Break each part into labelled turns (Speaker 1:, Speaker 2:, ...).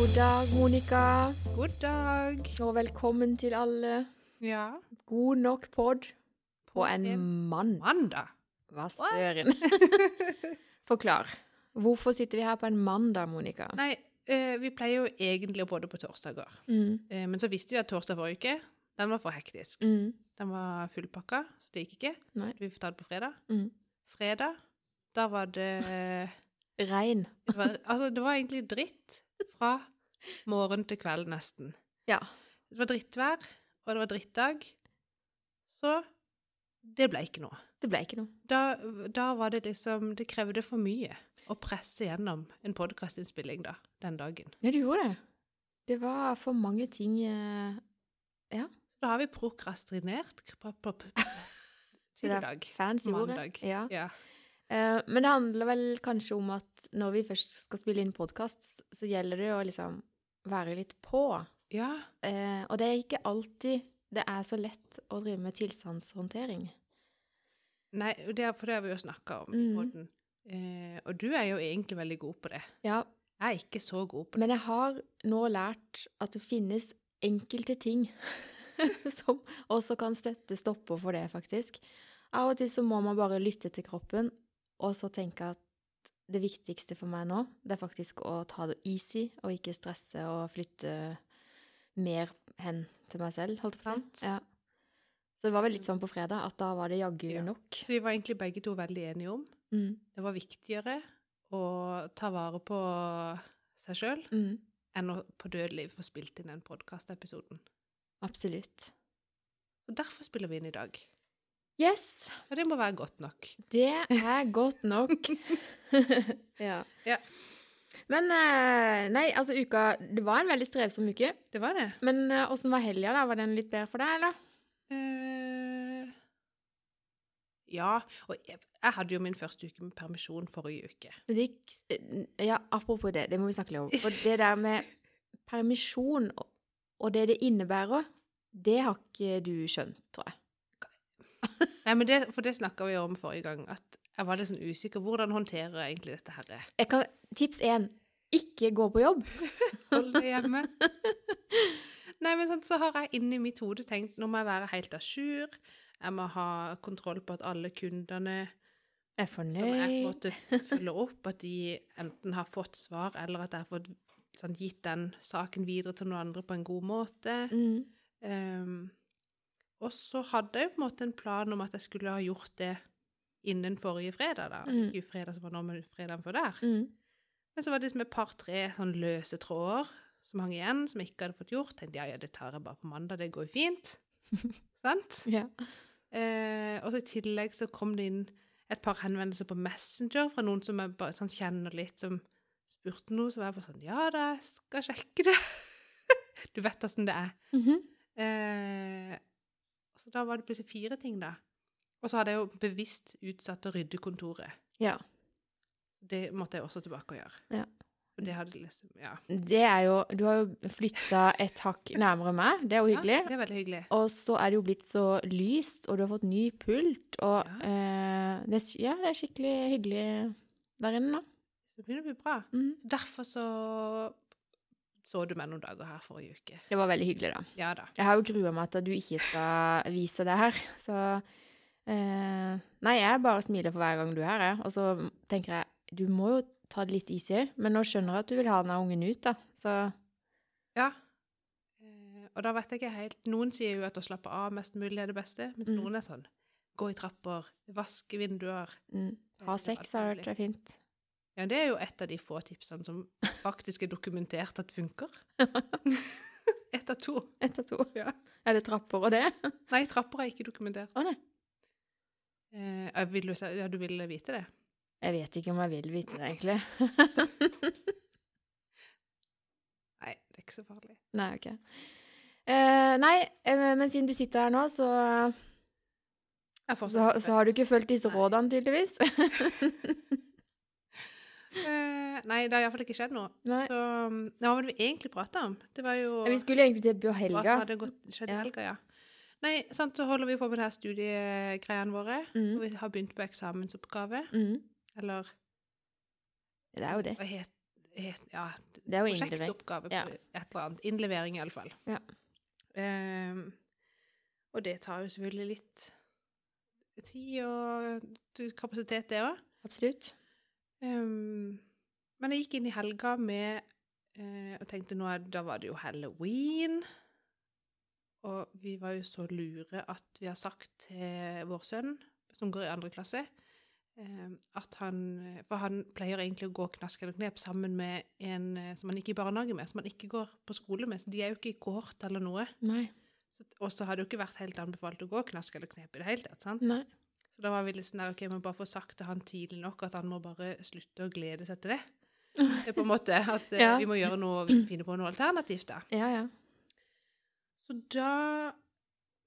Speaker 1: God dag, Monica.
Speaker 2: God dag.
Speaker 1: Og velkommen til alle.
Speaker 2: Ja.
Speaker 1: God nok pod på en
Speaker 2: en
Speaker 1: mann.
Speaker 2: Mandag.
Speaker 1: Hva søren? Forklar. Hvorfor sitter vi her på en mandag, Monica?
Speaker 2: Nei, eh, vi pleier jo egentlig å både på torsdager.
Speaker 1: Mm.
Speaker 2: Eh, men så visste vi at torsdag forrige uke, den var for hektisk.
Speaker 1: Mm.
Speaker 2: Den var fullpakka, så det gikk ikke.
Speaker 1: Nei.
Speaker 2: Vi får ta det på fredag.
Speaker 1: Mm.
Speaker 2: Fredag, da var det
Speaker 1: Regn.
Speaker 2: det var, Altså, det var egentlig dritt fra morgen til kveld, nesten.
Speaker 1: Ja.
Speaker 2: Det var drittvær, og det var drittdag. Så det ble ikke noe.
Speaker 1: Det ble ikke noe.
Speaker 2: Da, da var det liksom Det krevde for mye å presse gjennom en podkastinnspilling da, den dagen.
Speaker 1: Ja, du gjorde det. Det var for mange ting Ja.
Speaker 2: Da har vi prokrastinert til
Speaker 1: Det
Speaker 2: i dag.
Speaker 1: fancy ordet. Ja.
Speaker 2: Ja.
Speaker 1: Eh, men det handler vel kanskje om at når vi først skal spille inn podkast, så gjelder det å liksom være litt på.
Speaker 2: ja.
Speaker 1: Eh, og det er ikke alltid det er så lett å drive med tilstandshåndtering.
Speaker 2: Nei, det er, for det har vi jo snakka om i
Speaker 1: Mhm.
Speaker 2: Eh, og du er jo egentlig veldig god på det.
Speaker 1: Ja,
Speaker 2: Jeg er ikke så god på det.
Speaker 1: men jeg har nå lært at det finnes enkelte ting som også kan sette stopper for det, faktisk. Av og til så må man bare lytte til kroppen, og så tenke at det viktigste for meg nå, det er faktisk å ta det easy, og ikke stresse og flytte mer hen til meg selv, holdt jeg på å. Ja. Så det var vel litt sånn på fredag, at da var det jaggu
Speaker 2: Ja.
Speaker 1: nok.
Speaker 2: Så vi var egentlig begge to veldig enige om
Speaker 1: Mm.
Speaker 2: det var viktigere å ta vare på seg sjøl
Speaker 1: Mm.
Speaker 2: enn å på dødeliv få spilt inn den podkastepisoden.
Speaker 1: Absolutt.
Speaker 2: Og derfor spiller vi inn i dag.
Speaker 1: Yes,
Speaker 2: Og det må være godt nok.
Speaker 1: det er godt nok. ja.
Speaker 2: Ja.
Speaker 1: Men eh, nei, altså uka Det var en veldig strevsom uke.
Speaker 2: Det var det.
Speaker 1: Men eh, åssen var helga, da? Var den litt bedre for deg, eller?
Speaker 2: Uh, ja. Og jeg, jeg hadde jo min første uke med permisjon forrige uke.
Speaker 1: Det gikk Ja, apropos det, det må vi snakke litt om. For det der med permisjon og det det innebærer, det har ikke du skjønt, tror jeg.
Speaker 2: Nei, men det, For det snakka vi om forrige gang, at jeg var litt sånn usikker. Hvordan håndterer jeg egentlig dette her?
Speaker 1: jeg kan, tips én ikke gå på jobb.
Speaker 2: Hold det hjemme. Nei, men sånn, så har jeg inni mitt hode tenkt nå må jeg være helt à jour. Jeg må ha kontroll på at alle kundene
Speaker 1: er fornøyd.
Speaker 2: som jeg måtte følge opp, at de enten har fått svar, eller at jeg har fått sånn, gitt den saken videre til noen andre på en god måte.
Speaker 1: Mm.
Speaker 2: Ehm, og så hadde jeg på en måte en plan om at jeg skulle ha gjort det innen forrige fredag, da.
Speaker 1: Mm.
Speaker 2: Ikke fredag som var nå, men fredagen før der.
Speaker 1: Mm.
Speaker 2: Men så var det liksom et par-tre sånn løse tråder som hang igjen, som jeg ikke hadde fått gjort. Tenkte ja, ja, det tar jeg bare på mandag, det går jo fint. Sant?
Speaker 1: Ja.
Speaker 2: Eh, og så i tillegg så kom det inn et par henvendelser på Messenger fra noen som jeg bare sånn kjenner litt, som spurte noe, så var jeg bare sånn Ja da, jeg skal sjekke det. du vet åssen det er.
Speaker 1: Mhm.
Speaker 2: Eh, så da var det plutselig fire ting, da. Og så hadde jeg jo bevisst utsatt å rydde kontoret.
Speaker 1: ja.
Speaker 2: Det måtte jeg også tilbake og gjøre.
Speaker 1: Ja.
Speaker 2: Det hadde liksom Ja.
Speaker 1: Det er jo Du har jo flytta et hakk nærmere meg. Det er jo hyggelig.
Speaker 2: Ja, det er veldig hyggelig.
Speaker 1: Og så er det jo blitt så lyst, og du har fått ny pult, og
Speaker 2: Ja.
Speaker 1: eh, det, ja, det er skikkelig hyggelig der inne nå.
Speaker 2: Så det begynner å bli bra.
Speaker 1: Mm.
Speaker 2: Derfor så så du meg noen dager her forrige uke.
Speaker 1: Det var veldig hyggelig, da.
Speaker 2: Ja da.
Speaker 1: Jeg har jo grua meg til at du ikke skal vise det her, så eh, Nei, jeg bare smiler for hver gang du er her, jeg. Og så tenker jeg du må jo ta det litt easy, men nå skjønner jeg at du vil ha den ungen ut, da. Så
Speaker 2: Ja. Eh, og da vet jeg ikke helt Noen sier jo at å slappe av mest mulig er det beste, mens
Speaker 1: Mm.
Speaker 2: noen er sånn gå i trapper, vaske vinduer.
Speaker 1: mm, ha sex har jeg hørt er fint.
Speaker 2: Ja, det er jo et av de få tipsene som faktisk er dokumentert at funker. Ett av to.
Speaker 1: Ett av to.
Speaker 2: Ja.
Speaker 1: Er det trapper og det?
Speaker 2: Nei, trapper er ikke dokumentert.
Speaker 1: Å nei.
Speaker 2: Eh, vil du, ja, du vil vite det?
Speaker 1: Jeg vet ikke om jeg vil vite det, egentlig.
Speaker 2: Nei, det er ikke så farlig.
Speaker 1: Nei, ok. Eh, nei, eh, men siden du sitter her nå, så, så, så har du ikke fulgt disse rådene, tydeligvis.
Speaker 2: Eh, nei, det har iallfall ikke skjedd noe.
Speaker 1: Nei.
Speaker 2: Så um, Hva var det vi egentlig prata om? Det var jo
Speaker 1: Vi skulle egentlig til
Speaker 2: hva
Speaker 1: helga.
Speaker 2: som hadde gått, skjedd i
Speaker 1: Ja.
Speaker 2: helga, ja. Nei, sant, så holder vi på med det her studiegreiene våre.
Speaker 1: Mm.
Speaker 2: Og vi har begynt på eksamensoppgave.
Speaker 1: Mm.
Speaker 2: Eller
Speaker 1: Det er jo det.
Speaker 2: Hva het het- Ja,
Speaker 1: Det er jo
Speaker 2: prosjektoppgave
Speaker 1: Ja.
Speaker 2: et eller annet. Innlevering, iallfall.
Speaker 1: Ja.
Speaker 2: Um, og det tar jo selvfølgelig litt tid og kapasitet, det òg.
Speaker 1: Absolutt.
Speaker 2: Um, men jeg gikk inn i helga med eh, og tenkte nå da var det jo halloween. Og vi var jo så lure at vi har sagt til vår sønn, som går i andre klasse, eh, at han For han pleier egentlig å gå knask eller knep sammen med en eh, som han ikke er i barnehage med, som han ikke går på skole med. Så de er jo ikke i kohort eller noe. Og så hadde det jo ikke vært helt anbefalt å gå knask eller knep i det hele tatt. sant?
Speaker 1: Nei.
Speaker 2: Så da var vi litt sånn der, ok, vi må bare få sagt til han tidlig nok at han må bare slutte å glede seg til det. Det på en måte at eh,
Speaker 1: Ja.
Speaker 2: vi må gjøre noe, finne på noe alternativt da.
Speaker 1: Ja, ja.
Speaker 2: Så da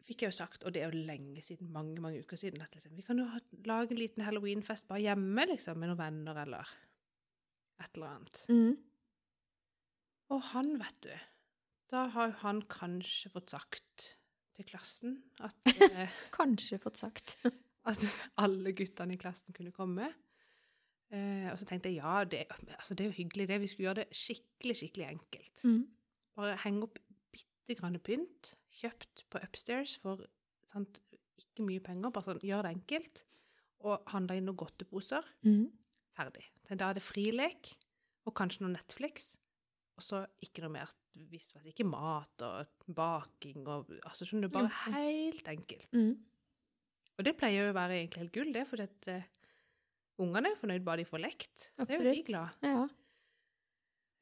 Speaker 2: fikk jeg jo sagt, og det er jo lenge siden, mange, mange uker siden, at liksom, vi kan jo ha, lage en liten halloweenfest bare hjemme, liksom, med noen venner eller et eller annet.
Speaker 1: Mm.
Speaker 2: Og han, vet du, da har jo han kanskje fått sagt til klassen at, eh,
Speaker 1: Kanskje fått sagt.
Speaker 2: At alle guttene i klassen kunne komme. Eh, og så tenkte jeg ja, det, altså det er jo hyggelig det. Vi skulle gjøre det skikkelig, skikkelig enkelt.
Speaker 1: Mm.
Speaker 2: Bare henge opp bitte grann pynt, kjøpt på Upstairs for sant, ikke mye penger. Bare sånn, gjør det enkelt. Og handla inn noen godteposer.
Speaker 1: Mm.
Speaker 2: Ferdig. Da er det frilek, og kanskje noe Netflix. Og så ikke noe mer hvis vet ikke mat og baking og altså skjønner du, Bare helt enkelt.
Speaker 1: Mm.
Speaker 2: Og det pleier jo å være egentlig helt gull, det, for at, uh, ungene er fornøyd bare de får lekt. Det er jo de glad.
Speaker 1: Ja.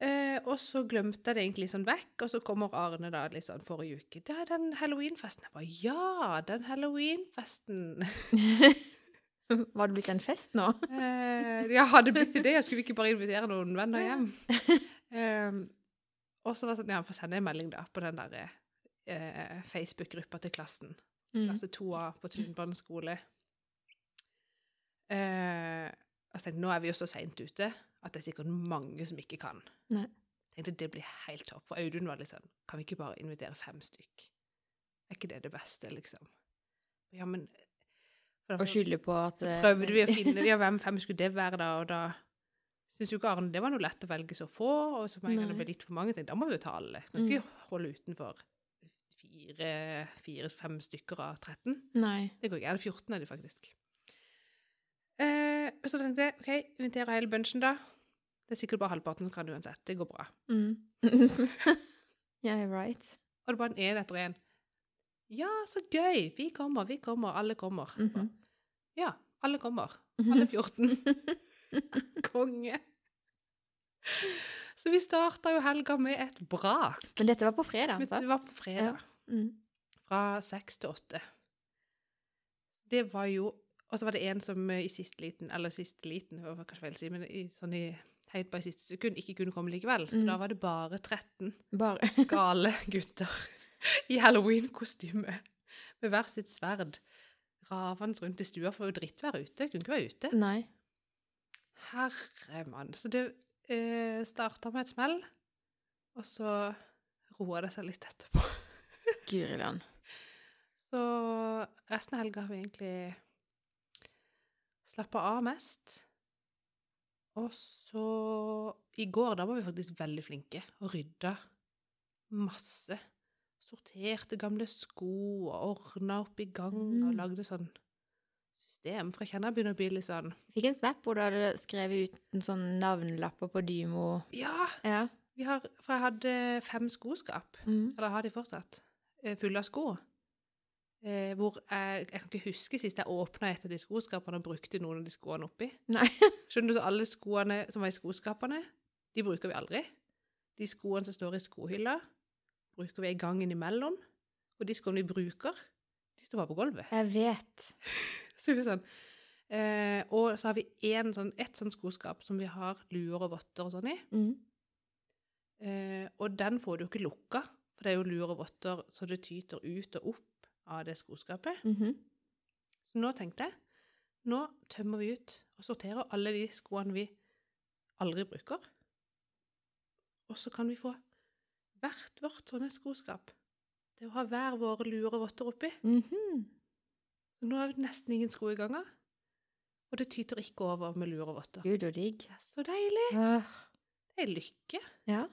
Speaker 2: Uh, og så glemte jeg det egentlig sånn vekk, og så kommer Arne da litt sånn forrige uke. Det er den halloweenfesten. Jeg bare, ja, den halloweenfesten.
Speaker 1: Var det blitt en fest nå?
Speaker 2: uh, ja, hadde blitt det. Jeg skulle ikke bare invitere noen venner hjem? Uh, og så var det sånn, ja, får sende en melding da, på den der uh, Facebook-gruppa til klassen.
Speaker 1: Mm.
Speaker 2: klasse 2A på Tunbanen skole. Eh, altså tenkte nå er vi jo så seint ute at det er sikkert mange som ikke kan.
Speaker 1: Nei.
Speaker 2: tenkte det blir helt topp. For Audun var sånn Kan vi ikke bare invitere fem stykk? Er ikke det det beste, liksom? Ja, men
Speaker 1: Og skylde på at eh,
Speaker 2: prøvde vi å finne ja, hvem fem skulle det være, da, og da syns jo ikke Arne det var noe lett å velge så få, og så med en gang det ble litt for mange, tenkte da må vi jo ta alle. Kan
Speaker 1: Mm.
Speaker 2: ikke holde utenfor fire-fem stykker av 13.
Speaker 1: Nei.
Speaker 2: Det går ikke. Er det 14 er det faktisk. Eh, så tenkte jeg OK, inviterer hele bunchen, da. Det er sikkert bare halvparten som kan uansett. Det går bra.
Speaker 1: Mm. yeah, right.
Speaker 2: Og det var den ene etter en. Ja, så gøy! Vi kommer, vi kommer. Alle kommer.
Speaker 1: Mhm.
Speaker 2: Ja, alle kommer. Alle 14. Konge. Så vi starta jo helga med et brak.
Speaker 1: Men dette var på fredag,
Speaker 2: Det var på fredag.
Speaker 1: Mm.
Speaker 2: Fra seks til åtte. Det var jo Og så var det en som eh, i siste liten, eller siste liten, hva var jeg si, men i, sånn i helt på i siste sekund ikke kunne komme likevel. Så
Speaker 1: Mm.
Speaker 2: da var det bare 13
Speaker 1: Bare
Speaker 2: gale gutter i halloween-kostyme med hver sitt sverd ravende rundt i stua for drittvær ute. Kunne ikke være ute.
Speaker 1: Nei.
Speaker 2: Herre mann. Så det eh, starta med et smell, og så roa det seg litt etterpå.
Speaker 1: Guri land.
Speaker 2: Så resten av helga har vi egentlig slappa av mest. Og så I går, da var vi faktisk veldig flinke og rydda masse. Sorterte gamle sko og ordna opp i gang og
Speaker 1: Mm.
Speaker 2: lagde sånn system. For jeg kjenner jeg begynner å bli litt sånn
Speaker 1: Fikk en snap hvor du hadde skrevet ut en sånn navnelapper på Dymo.
Speaker 2: Ja!
Speaker 1: Ja.
Speaker 2: Vi har, for jeg hadde fem skoskap.
Speaker 1: Mm.
Speaker 2: Eller har de fortsatt? Eh, Fulle av sko. Eh, hvor jeg, jeg kan ikke huske sist jeg åpna et av de skoskapene og brukte noen av de skoene oppi.
Speaker 1: Nei.
Speaker 2: Skjønner du, så alle skoene som var i skoskapene, de bruker vi aldri. De skoene som står i skohylla, bruker vi en gang innimellom. Og de skoene vi bruker, de står bare på gulvet.
Speaker 1: Jeg vet.
Speaker 2: Så vi sånn. Eh, og så har vi en sånn, et sånt skoskap som vi har luer og votter og sånn i.
Speaker 1: Mm.
Speaker 2: Eh, og den får du ikke lukka, for det er jo luer og votter så det tyter ut og opp av det skoskapet.
Speaker 1: Mhm.
Speaker 2: Så nå tenkte jeg, nå tømmer vi ut og sorterer alle de skoene vi aldri bruker. Og så kan vi få hvert vårt sånne skoskap. Det å ha hver våre lure votter oppi.
Speaker 1: Mhm.
Speaker 2: Så nå er det nesten ingen sko i gangen. Og det tyter ikke over med lure votter.
Speaker 1: Gud og digg.
Speaker 2: Så deilig!
Speaker 1: Ah,
Speaker 2: Det er lykke.
Speaker 1: Ja.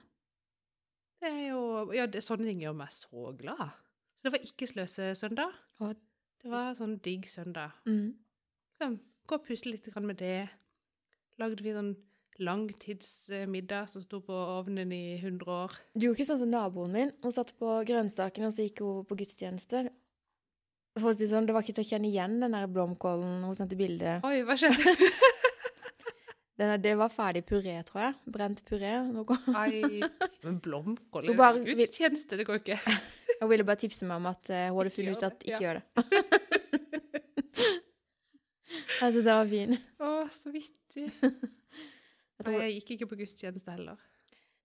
Speaker 2: Det er jo Ja, det, sånne ting gjør meg så glad. Så det var ikke sløse
Speaker 1: søndag.
Speaker 2: Det var sånn digg søndag.
Speaker 1: Mm.
Speaker 2: Så gå og pusle litt med det. Lagde vi sånn langtidsmiddag som sto på ovnen i 100 år.
Speaker 1: Du gjorde ikke sånn som naboen min. Hun satt på grønnsakene, og så gikk hun på gudstjeneste. For å si sånn, Det var ikke til å kjenne igjen den der blomkålen hun sendte bilde
Speaker 2: Oi, hva skjedde?
Speaker 1: Den Det var ferdig puré, tror jeg. Brent puré. Noe.
Speaker 2: Ai, men blomkål
Speaker 1: er bare-
Speaker 2: Gudstjeneste, det går ikke.
Speaker 1: Hun ville bare tipse meg om at eh, hun hadde funnet ut at ikke
Speaker 2: ja.
Speaker 1: gjør det. Jeg syns det var fin.
Speaker 2: Å, så vittig.
Speaker 1: Jeg tror,
Speaker 2: jeg gikk ikke på gudstjeneste heller.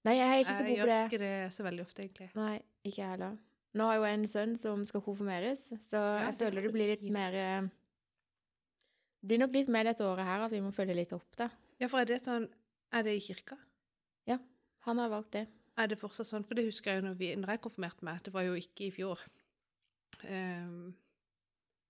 Speaker 1: nei, jeg er ikke så god på det.
Speaker 2: Jeg gjør ikke det så veldig ofte, egentlig.
Speaker 1: Nei, ikke jeg heller. Nå har jeg jo en sønn som skal konfirmeres, så jeg føler
Speaker 2: er
Speaker 1: det blir litt mer eh, Det blir nok litt mer dette året her at vi må følge litt opp det.
Speaker 2: Ja, for er det sånn Er det i kirka?
Speaker 1: Ja, Han har valgt det.
Speaker 2: Er det fortsatt sånn? For det husker jeg jo når, vi, når jeg konfirmerte meg. Det var jo ikke i fjor. Um,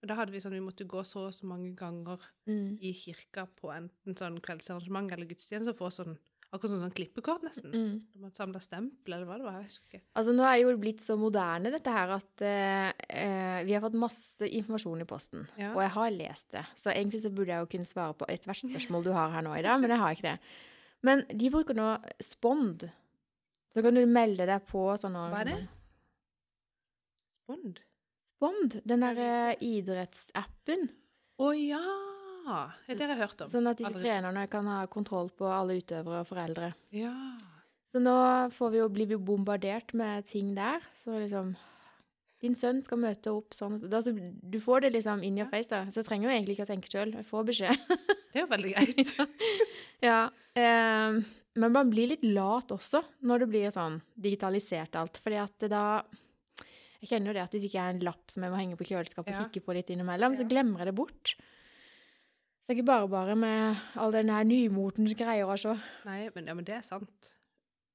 Speaker 2: da hadde vi sånn Vi måtte gå så og så mange ganger
Speaker 1: Mm.
Speaker 2: i kirka på enten sånn kveldsarrangement eller gudstjeneste og få sånn Akkurat sånn, sånn klippekort, nesten.
Speaker 1: Mm.
Speaker 2: Du måtte samle stempel, eller hva det var. Jeg husker ikke.
Speaker 1: Altså, nå er det jo blitt så moderne, dette her, at eh, eh, vi har fått masse informasjon i posten.
Speaker 2: Ja.
Speaker 1: Og jeg har lest det. Så egentlig så burde jeg jo kunne svare på ethvert spørsmål du har her nå i dag, men jeg har ikke det. Men de bruker nå Spond. Så kan du melde deg på sånne
Speaker 2: Hva er det? Spond?
Speaker 1: Spond, den der eh, idrettsappen.
Speaker 2: Å ja! Det har jeg hørt om.
Speaker 1: Sånn at disse
Speaker 2: Aldri.
Speaker 1: trenerne kan ha kontroll på alle utøvere og foreldre.
Speaker 2: Ja.
Speaker 1: Så nå får vi jo, blir vi jo bombardert med ting der. Så liksom Din sønn skal møte opp sånn og sånn. Du får det liksom in your face, da. Så jeg trenger jo egentlig ikke å tenke sjøl. Jeg får beskjed.
Speaker 2: Det er jo veldig greit.
Speaker 1: ja. Um, men man blir litt lat også når det blir sånn digitalisert alt. Fordi at da Jeg kjenner jo det at hvis ikke jeg har en lapp som jeg må henge på kjøleskapet og
Speaker 2: Ja.
Speaker 1: kikke på litt innimellom, så glemmer jeg det bort. Så det er ikke bare bare med all den her nymotens greier, altså.
Speaker 2: Nei, men, ja, men det er sant.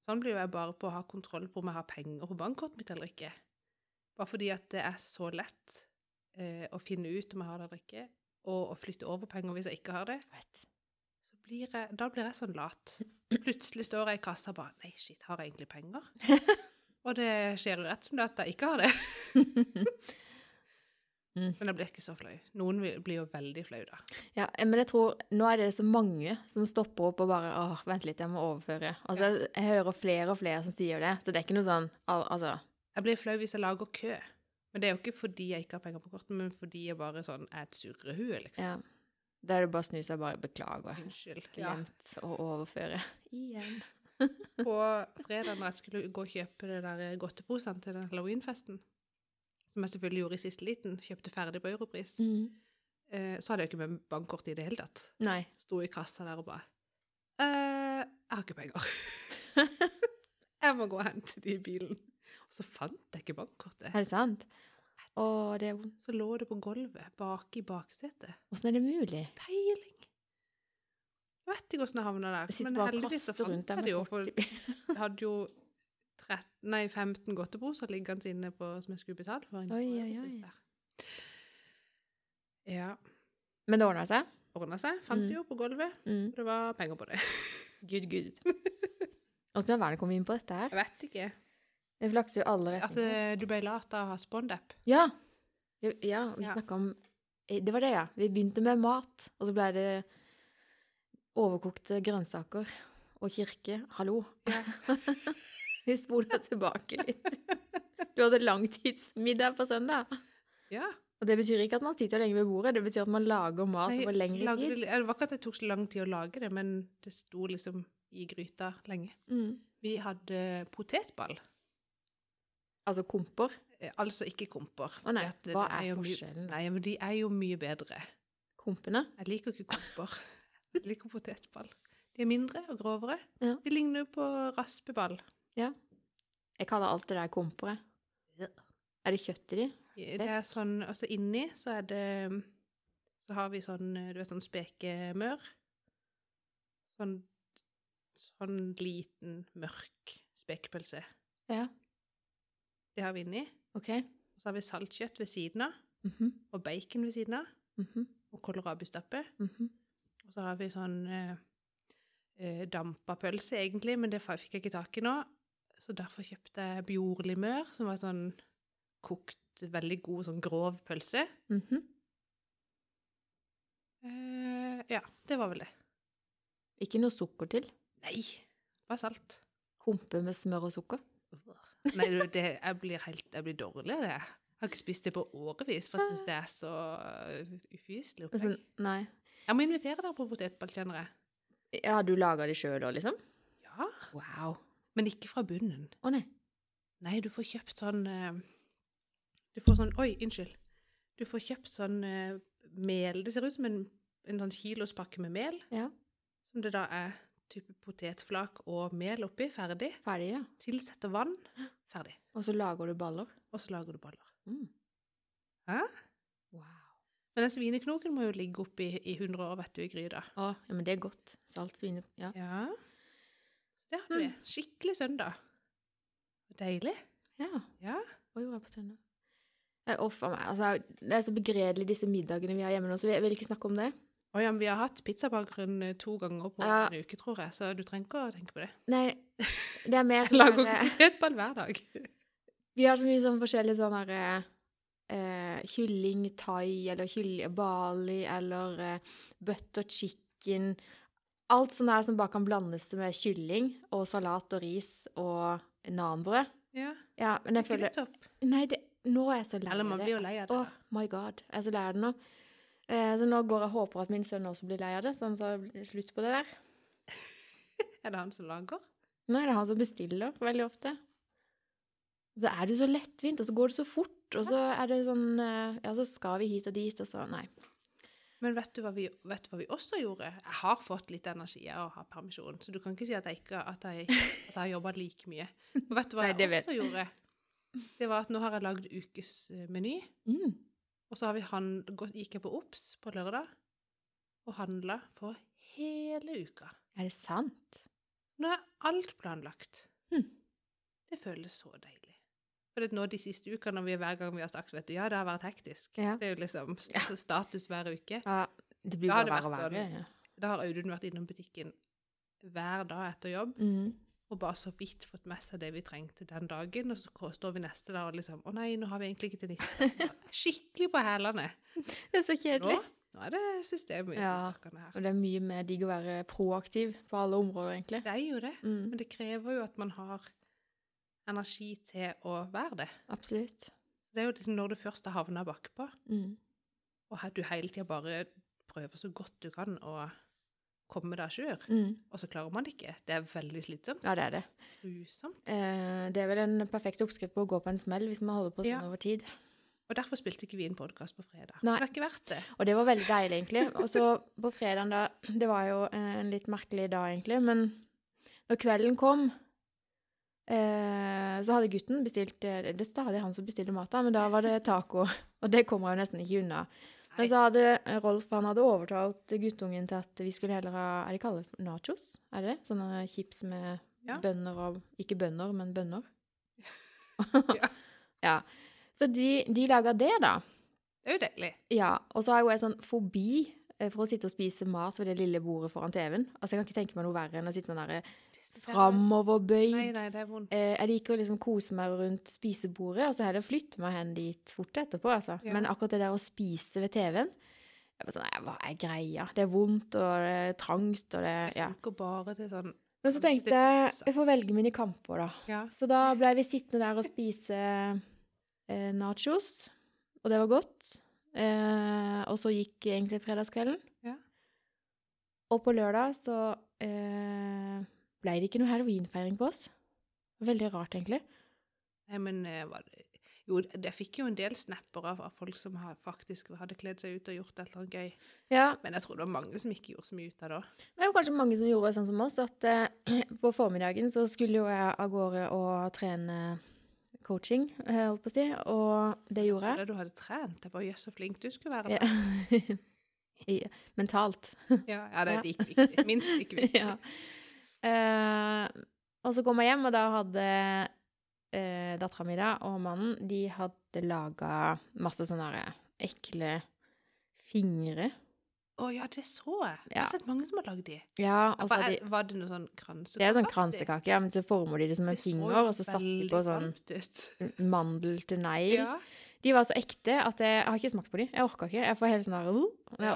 Speaker 2: Sånn blir jo jeg bare på å ha kontroll på om jeg har penger på bankkortet mitt eller ikke. Bare fordi at det er så lett eh, å finne ut om jeg har det eller ikke, og å flytte over penger hvis jeg ikke har det.
Speaker 1: Vet.
Speaker 2: Så blir jeg, da blir jeg sånn lat. Plutselig står jeg i kassa og bare Nei, shit, har jeg egentlig penger? og det skjer jo rett som det at jeg ikke har det.
Speaker 1: Mm.
Speaker 2: Men jeg blir ikke så flau. Noen blir jo veldig flau, da.
Speaker 1: Ja, men jeg tror nå er det så mange som stopper opp og bare åh, vent litt, jeg må overføre. Altså, jeg hører flere og flere som sier det, så det er ikke noe sånn al altså
Speaker 2: Jeg blir flau hvis jeg lager kø. Men det er jo ikke fordi jeg ikke har penger på kortet, men fordi jeg bare sånn er et surrehue, liksom.
Speaker 1: Ja. Da er det bare å snu seg og bare beklage.
Speaker 2: Unnskyld. Ja.
Speaker 1: Glemt å overføre. Igjen.
Speaker 2: På fredag når jeg skulle gå og kjøpe det der godteposene til den halloweenfesten, som jeg selvfølgelig gjorde i siste liten, kjøpte ferdig på Europris,
Speaker 1: Mm.
Speaker 2: eh, så hadde jeg ikke med bankkort i det hele tatt.
Speaker 1: Nei.
Speaker 2: Sto i kassa der og bare eh, Jeg har ikke penger. jeg må gå og hente de i bilen. Og så fant jeg ikke bankkortet.
Speaker 1: Er det sant? Å, det er vondt.
Speaker 2: Så lå det på gulvet bak i baksetet.
Speaker 1: Åssen er det mulig?
Speaker 2: Peiling. Jeg vet ikke åssen jeg havna der.
Speaker 1: Jeg
Speaker 2: Men heldigvis så fant jeg det jo. For jeg hadde jo 13, nei, 15 godteposer liggende inne på, som jeg skulle betale for.
Speaker 1: Oi, oi, oi.
Speaker 2: Ja.
Speaker 1: Men det ordna seg?
Speaker 2: Ordna seg. Fant
Speaker 1: Mm.
Speaker 2: jo på gulvet.
Speaker 1: Mm.
Speaker 2: Det var penger på det.
Speaker 1: Good, good. Åssen i all verden kom vi inn på dette her?
Speaker 2: Jeg vet ikke.
Speaker 1: Det flakser jo alle
Speaker 2: At
Speaker 1: retninger.
Speaker 2: eh, du ble lat av å ha Spond-app.
Speaker 1: Ja. Ja, vi
Speaker 2: Ja.
Speaker 1: snakka om eh, Det var det, ja. Vi begynte med mat, og så ble det overkokte grønnsaker og kirke. Hallo.
Speaker 2: Ja.
Speaker 1: vi spoler tilbake litt. Du hadde langtidsmiddag på søndag.
Speaker 2: Ja.
Speaker 1: Og det betyr ikke at man sitter lenge ved bordet, det betyr at man lager mat
Speaker 2: Nei,
Speaker 1: over lengre
Speaker 2: lagde
Speaker 1: tid.
Speaker 2: Det, var ikke at det tok så lang tid å lage det, men det sto liksom i gryta lenge.
Speaker 1: Mm.
Speaker 2: Vi hadde potetball.
Speaker 1: Altså komper.
Speaker 2: Eh, Altså ikke komper.
Speaker 1: Å nei, hva er,
Speaker 2: er mye-
Speaker 1: forskjellen?
Speaker 2: Nei, men de er jo mye bedre.
Speaker 1: Kompene.
Speaker 2: Jeg liker ikke komper. Jeg liker potetball. De er mindre og grovere.
Speaker 1: Ja.
Speaker 2: De ligner jo på raspeball.
Speaker 1: Jeg kaller alt det der kompere.
Speaker 2: jeg.
Speaker 1: Er det kjøtt i de?
Speaker 2: Det er sånn, altså inni så er det Så har vi sånn, du vet, sånn spekemør. Sånn, sånn liten, mørk spekepølse.
Speaker 1: Ja.
Speaker 2: Det har vi inni.
Speaker 1: OK.
Speaker 2: Og så har vi saltkjøtt ved siden av,
Speaker 1: Mhm,
Speaker 2: og bacon ved siden av,
Speaker 1: mhm,
Speaker 2: og kålrabistappe.
Speaker 1: mhm.
Speaker 2: Og så har vi sånn eh, eh, dampa pølse, egentlig, men det fikk jeg ikke tak i nå. Så derfor kjøpte jeg bjorlimør, som var sånn kokt, veldig god, sånn grov pølse.
Speaker 1: Mhm.
Speaker 2: Eh, ja, det var vel det.
Speaker 1: Ikke noe sukker til.
Speaker 2: Nei, bare salt.
Speaker 1: Humpe med smør og sukker.
Speaker 2: Nei, det, jeg blir helt jeg blir dårlig av det. Jeg har ikke spist det på årevis, for jeg syns det er så ufyselig. opplegg.
Speaker 1: Altså, nei.
Speaker 2: Jeg må invitere deg på potetball, kjenner jeg.
Speaker 1: Ja, du lager det sjøl òg, liksom?
Speaker 2: Ja,
Speaker 1: Wow.
Speaker 2: Men ikke fra bunnen.
Speaker 1: Å nei.
Speaker 2: Nei, du får kjøpt sånn eh, Du får sånn Oi, unnskyld. Du får kjøpt sånn eh, mel Det ser ut som en, en sånn kilospakke med mel,
Speaker 1: Ja.
Speaker 2: som det da er type potetflak og mel oppi, ferdig.
Speaker 1: Ferdig, ja.
Speaker 2: Tilsetter vann, ferdig.
Speaker 1: Og så lager du baller.
Speaker 2: Og så lager du baller.
Speaker 1: Mm.
Speaker 2: Hæ?
Speaker 1: Wow.
Speaker 2: Men den svineknoken må jo ligge oppi i 100 år, vet du, i gryta.
Speaker 1: Å, ja, men det er godt. Salt svine... Ja.
Speaker 2: Ja. Det hadde vi. Skikkelig søndag. Deilig.
Speaker 1: ja.
Speaker 2: Ja.
Speaker 1: Hva gjorde jeg på søndag? Jeg offer meg. Altså, det er så begredelig, disse middagene vi har hjemme nå, så jeg vil ikke snakke om det.
Speaker 2: Og ja, men vi har hatt pizzabakgrunn eh, to ganger på
Speaker 1: Ja.
Speaker 2: en uke, tror jeg, så du trenger ikke å tenke på det.
Speaker 1: Nei, det er mer sånn
Speaker 2: Lager
Speaker 1: der,
Speaker 2: potetball hver dag.
Speaker 1: Vi har så mye sånn forskjellige sånne her, eh, kylling thai, eller kylling bali, eller eh, butter chicken. Alt sånt her som bare kan blandes med kylling og salat og ris og nanbrød.
Speaker 2: Ja,
Speaker 1: Ja, men jeg føler
Speaker 2: det?
Speaker 1: Nei, det, nå er jeg så lei
Speaker 2: Eller man
Speaker 1: av
Speaker 2: blir
Speaker 1: det.
Speaker 2: jo lei av det.
Speaker 1: Oh my god. Jeg er så lei av det nå. Eh, så nå går jeg og håper at min sønn også blir lei av det, sånn så det slutt på det der.
Speaker 2: Er det han som lager?
Speaker 1: Nei, det er han som bestiller veldig ofte. Da er det jo så lettvint, og så går det så fort, og så er det sånn eh, Ja, så skal vi hit og dit, og så Nei.
Speaker 2: Men vet du, vi, vet du hva vi også gjorde? Jeg har fått litt energi av å ha permisjon, så du kan ikke si at jeg, ikke, at jeg, at jeg har jobba like mye. Og vet du hva
Speaker 1: Nei, jeg
Speaker 2: jeg
Speaker 1: vet
Speaker 2: også gjorde? Det var at nå har jeg lagd ukesmeny,
Speaker 1: Mm.
Speaker 2: og så har vi hand, gikk jeg på OBS på lørdag og handla for hele uka.
Speaker 1: Er det sant?
Speaker 2: Nå er alt planlagt.
Speaker 1: Mm.
Speaker 2: Det føles så deilig. For det nå de siste ukene, vi hver gang vi har sagt vet du, ja, det har vært hektisk.
Speaker 1: Ja.
Speaker 2: Det er jo liksom status hver uke.
Speaker 1: Ja, det blir bare verre og verre.
Speaker 2: sånn.
Speaker 1: Ja.
Speaker 2: Da har Audun vært innom butikken hver dag etter jobb
Speaker 1: Mm.
Speaker 2: og bare så vidt fått med seg det vi trengte den dagen. Og så står vi neste dag og liksom Å nei, nå har vi egentlig ikke til niste. Skikkelig på hælene.
Speaker 1: Det er så
Speaker 2: Nå,
Speaker 1: kjedelig.
Speaker 2: nå er det systemet i
Speaker 1: Ja.
Speaker 2: sakene her.
Speaker 1: Og det er mye mer digg å være proaktiv på alle områder, egentlig.
Speaker 2: Det er jo det.
Speaker 1: Mm.
Speaker 2: Men det krever jo at man har energi til å være det.
Speaker 1: Absolutt.
Speaker 2: Så det er jo liksom når du først har havna bakpå,
Speaker 1: Mm.
Speaker 2: og du hele tida bare prøver så godt du kan å komme deg à jour,
Speaker 1: Mm.
Speaker 2: og så klarer man det ikke. Det er veldig slitsomt.
Speaker 1: Ja, det er det.
Speaker 2: Grusomt.
Speaker 1: Eh, det er vel en perfekt oppskrift på å gå på en smell hvis man holder på sånn
Speaker 2: Ja.
Speaker 1: over tid.
Speaker 2: Og derfor spilte ikke vi en podkast på fredag.
Speaker 1: Nei.
Speaker 2: Det er ikke vært det.
Speaker 1: Og det var veldig deilig, egentlig. Og så på fredagen da Det var jo en litt merkelig dag, egentlig, men når kvelden kom så hadde gutten bestilt eh, Det er stadig han som bestiller mat, men da var det taco. Og det kommer jo nesten ikke unna. Men så hadde eh, Rolf han hadde overtalt guttungen til at vi skulle heller ha Er det kalt nachos? Er det det? Sånne chips med
Speaker 2: Ja.
Speaker 1: bønner og Ikke bønner, men bønner.
Speaker 2: Ja.
Speaker 1: ja. Så de, de laga det, da.
Speaker 2: Det er jo deilig.
Speaker 1: Ja, og så har jo jeg sånn fobi eh, for å sitte og spise mat ved det lille bordet foran TV-en. Altså, jeg kan ikke tenke meg noe verre enn å sitte sånn derre framoverbøyd.
Speaker 2: Er.
Speaker 1: Eh, jeg liker å liksom kose meg rundt spisebordet, og så heller flytte meg hen dit fort etterpå, altså.
Speaker 2: Ja.
Speaker 1: Men akkurat det der å spise ved TV-en jeg bare sånn, nei, Hva er greia? Det er vondt, og det er trangt, og det Ja.
Speaker 2: funker bare til sånn
Speaker 1: Men så tenkte jeg jeg får velge mine kamper, da.
Speaker 2: Ja.
Speaker 1: Så da ble vi sittende der og spise eh, nachos, og det var godt. Eh, og så gikk egentlig fredagskvelden.
Speaker 2: Ja.
Speaker 1: Og på lørdag så eh, ble det ikke noe halloweenfeiring på oss. Veldig rart, egentlig.
Speaker 2: Nei, men eh, var det Jo, jeg fikk jo en del snapper av, folk som faktisk hadde kledd seg ut og gjort et eller annet gøy.
Speaker 1: Ja,
Speaker 2: Men jeg tror det var mange som ikke gjorde så mye ut av det.
Speaker 1: Det jo kanskje mange som gjorde sånn som oss, at eh, på formiddagen så skulle jo jeg av gårde og trene coaching, eh, holdt på å si, og det gjorde jeg.
Speaker 2: Det du hadde trent. Jeg bare jøss, så flink du skulle være.
Speaker 1: Ja. Mentalt.
Speaker 2: Ja, ja det er like viktig. Minst like viktig.
Speaker 1: ja. Eh, og så kom jeg hjem, og da hadde uh, dattera mi og mannen de hadde laga masse sånne ekle fingre.
Speaker 2: Å ja, det så jeg. Jeg har sett mange som har lagd de.
Speaker 1: Ja, altså, så
Speaker 2: Var,
Speaker 1: har
Speaker 2: var det noe sånn kransekake?
Speaker 1: Det er sånn kransekake, ja, men så former de det som en finger, og så satte de på sånn mandel til negl.
Speaker 2: Ja.
Speaker 1: De var så ekte at jeg, jeg har ikke smakt på de. Jeg orka ikke. Jeg får helt sånn der!
Speaker 2: Ja.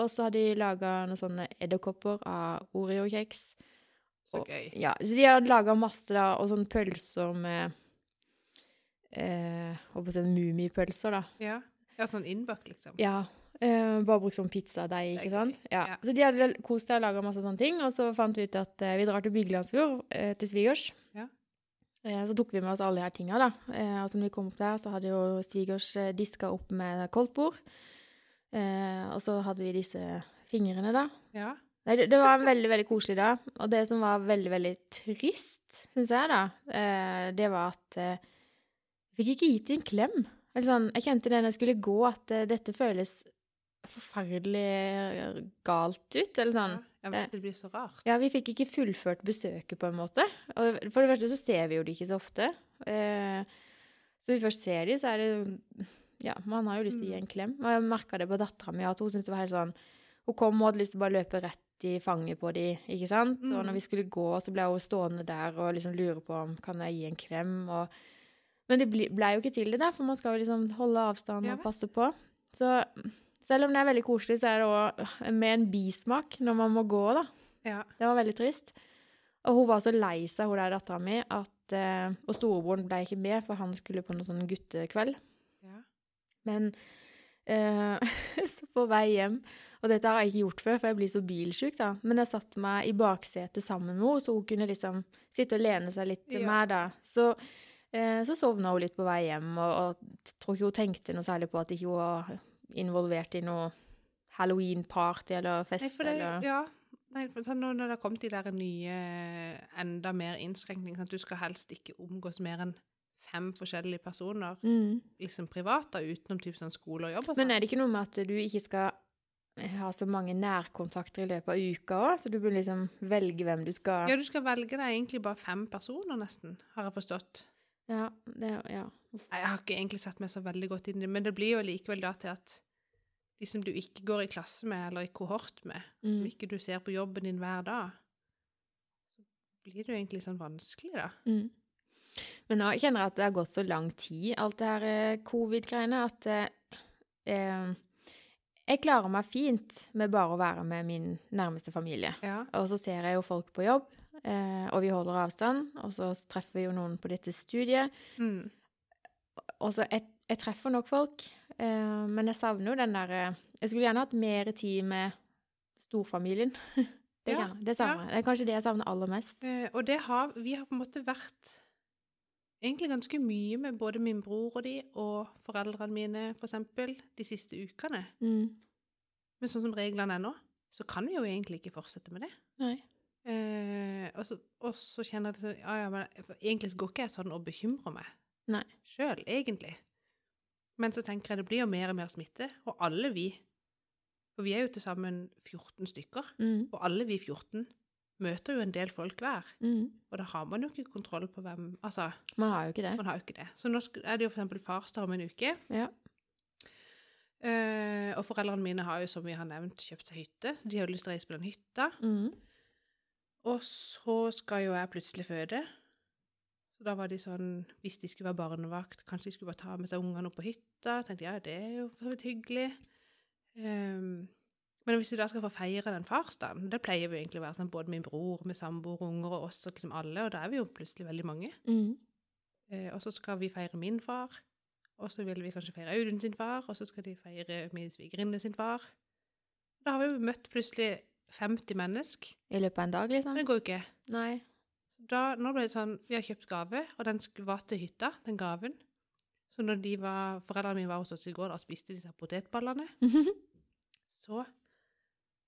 Speaker 1: og så har de laga noen sånne edderkopper av Oreo-kjeks.
Speaker 2: Så
Speaker 1: Og-
Speaker 2: gøy.
Speaker 1: Ja, så de har laga masse, da, og sånne pølser med eh, Håper å si mummipølser, da.
Speaker 2: Ja. ja, sånn innbakt, liksom.
Speaker 1: Ja. Eh, bare brukt som pizzadeig, ikke sant? Ja.
Speaker 2: Ja.
Speaker 1: Så de hadde kost seg og laga masse sånne ting, og så fant vi ut at eh, vi drar til Bygdelandsfjord, eh, til svigers.
Speaker 2: Ja.
Speaker 1: Eh, så tok vi med oss alle de her tinga, da. Eh, og så når vi kom opp der, så hadde jo svigers eh, diska opp med koldtbord. Eh, og så hadde vi disse fingrene, da.
Speaker 2: Ja.
Speaker 1: Nei, det, det var en veldig, veldig koselig dag. Og det som var veldig, veldig trist, syns jeg, da, eh, det var at eh, jeg fikk ikke gitt en klem. Eller sånn, jeg kjente det når jeg skulle gå, at eh, dette føles forferdelig galt ut. Eller sånn.
Speaker 2: ja. men det blir så rart.
Speaker 1: Ja, vi fikk ikke fullført besøket, på en måte. Og for det første så ser vi jo de ikke så ofte. Eh, så når vi først ser de, så er det Ja, man har jo lyst til å gi en klem. Og jeg merka det på dattera mi, at hun syntes det var helt sånn Hun kom og hadde lyst til å bare løpe rett i fanget på de, ikke sant? Og
Speaker 2: Mm.
Speaker 1: når vi skulle gå, så ble hun stående der og liksom lure på om kan jeg gi en klem. Og, men det ble, ble jo ikke til det, der, for man skal jo liksom holde avstand og passe på. Så selv om det er veldig koselig, så er det òg med en bismak når man må gå, da.
Speaker 2: Ja.
Speaker 1: Det var veldig trist. Og hun var så lei seg, hun der dattera mi, at uh, Og storebroren ble ikke med, for han skulle på noe sånn guttekveld.
Speaker 2: ja.
Speaker 1: Men så på vei hjem Og dette har jeg ikke gjort før, for jeg blir så bilsjuk, da. Men jeg satte meg i baksetet sammen med henne, så hun kunne liksom sitte og lene seg litt til
Speaker 2: Ja.
Speaker 1: meg, da. Så, eh, så sovna hun litt på vei hjem, og, og tror ikke hun tenkte noe særlig på at ikke hun var involvert i noe halloween-party eller
Speaker 2: Nei,
Speaker 1: fest.
Speaker 2: for det,
Speaker 1: eller...
Speaker 2: ja. Nei, for sånn, når når det har kommet de der nye, enda mer innskrenkninger, sånn at du skal helst ikke omgås mer enn fem forskjellige personer,
Speaker 1: Mm.
Speaker 2: liksom privat, da, utenom typ sånn skole og jobb og
Speaker 1: Men
Speaker 2: sånn.
Speaker 1: er det ikke noe med at du ikke skal ha så mange nærkontakter i løpet av uka òg? Så du bør liksom velge hvem du skal
Speaker 2: Ja, du skal velge deg egentlig bare fem personer, nesten, har jeg forstått.
Speaker 1: Ja. Det, ja.
Speaker 2: Jeg har ikke egentlig satt meg så veldig godt inn i det, men det blir jo likevel da til at de som du ikke går i klasse med, eller i kohort med, som
Speaker 1: Mm.
Speaker 2: ikke du ser på jobben din hver dag, så blir det jo egentlig sånn vanskelig, da.
Speaker 1: Mm. Men nå kjenner jeg at det har gått så lang tid, alt det her eh, covid-greiene, at eh, eh, jeg klarer meg fint med bare å være med min nærmeste familie.
Speaker 2: Ja.
Speaker 1: Og så ser jeg jo folk på jobb, eh, og vi holder avstand, og så treffer vi jo noen på dette studiet.
Speaker 2: Mm.
Speaker 1: Og så jeg, jeg treffer nok folk, eh, men jeg savner jo den der eh, Jeg skulle gjerne hatt mer tid med storfamilien. Det,
Speaker 2: Ja,
Speaker 1: det savner jeg. Det er kanskje det jeg savner aller mest.
Speaker 2: Eh, og det har Vi har på en måte vært egentlig ganske mye med både min bror og de, og foreldrene mine, for eksempel, de siste ukene.
Speaker 1: Mm.
Speaker 2: Men sånn som reglene er nå, så kan vi jo egentlig ikke fortsette med det.
Speaker 1: Nei.
Speaker 2: Eh, og, så, og så kjenner jeg sånn ja, ja, men Egentlig går ikke jeg sånn og bekymrer meg sjøl, egentlig. Men så tenker jeg det blir jo mer og mer smitte, og alle vi For vi er jo til sammen 14 stykker,
Speaker 1: Mm.
Speaker 2: og alle vi 14 møter jo en del folk hver.
Speaker 1: Mm.
Speaker 2: Og da har man jo ikke kontroll på hvem Altså,
Speaker 1: Man har jo ikke det.
Speaker 2: man har jo ikke det. Så nå er det jo eksempel farsdag om en uke.
Speaker 1: Ja.
Speaker 2: Uh, og foreldrene mine har jo, som vi har nevnt, kjøpt seg hytte. Så de har jo lyst til å reise på den hytta.
Speaker 1: Mm.
Speaker 2: Og så skal jo jeg plutselig føde. Så da var de sånn Hvis de skulle være barnevakt, kanskje de skulle bare ta med seg ungene opp på hytta. tenkte jeg, ja, det er jo for så vidt hyggelig. Ehm, men hvis vi da skal få feire den farsdagen, det pleier vi egentlig å være sånn både min bror, med samboer unger og oss og liksom alle, og da er vi jo plutselig veldig mange.
Speaker 1: Mm.
Speaker 2: Eh, og så skal vi feire min far, og så vil vi kanskje feire Audun sin far, og så skal de feire min svigerinne sin far. Da har vi jo møtt plutselig 50 mennesker.
Speaker 1: I løpet av en dag, liksom?
Speaker 2: Det går jo ikke.
Speaker 1: Nei.
Speaker 2: Så da, nå ble det sånn, vi har kjøpt gave, og den var til hytta, den gaven. Så når de var, foreldrene mine var hos oss i går, da spiste disse potetballene. Så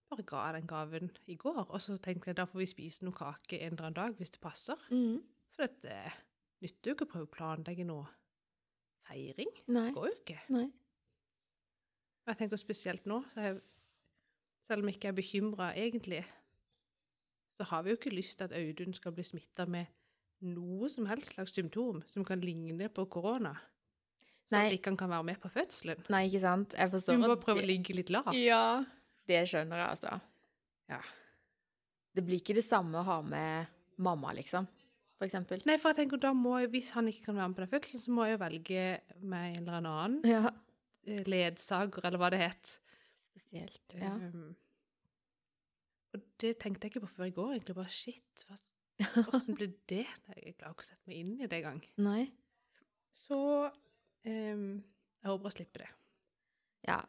Speaker 2: bare ga den gaven i går, og så tenkte jeg da får vi spise noe kake en eller annen dag hvis det passer.
Speaker 1: mm.
Speaker 2: For det eh, nytter jo ikke å prøve å planlegge noe feiring.
Speaker 1: Nei.
Speaker 2: Det går jo ikke.
Speaker 1: Nei.
Speaker 2: Og jeg tenker spesielt nå, så jeg, selv om jeg ikke er bekymra egentlig, så har vi jo ikke lyst til at Audun skal bli smitta med noe som helst slags symptom som kan ligne på korona. Så
Speaker 1: Nei.
Speaker 2: at ikke han kan være med på fødselen.
Speaker 1: Nei, ikke sant? Jeg
Speaker 2: Vi
Speaker 1: forstår
Speaker 2: må bare prøve å ligge litt lavt.
Speaker 1: Ja. Det skjønner jeg, altså.
Speaker 2: Ja.
Speaker 1: Det blir ikke det samme å ha med mamma, liksom, for eksempel.
Speaker 2: Nei, for jeg tenker da må jeg, Hvis han ikke kan være med på den fødselen, så må jeg jo velge meg en eller annen
Speaker 1: Ja.
Speaker 2: eh, ledsager, eller hva det het.
Speaker 1: Spesielt. Ja.
Speaker 2: Um, og det tenkte jeg ikke på før i går. egentlig bare, Shit, hva, hvordan ble det? Nei, Jeg klarer ikke å sette meg inn i det engang.
Speaker 1: Nei.
Speaker 2: Så um, jeg håper å slippe det.
Speaker 1: Ja.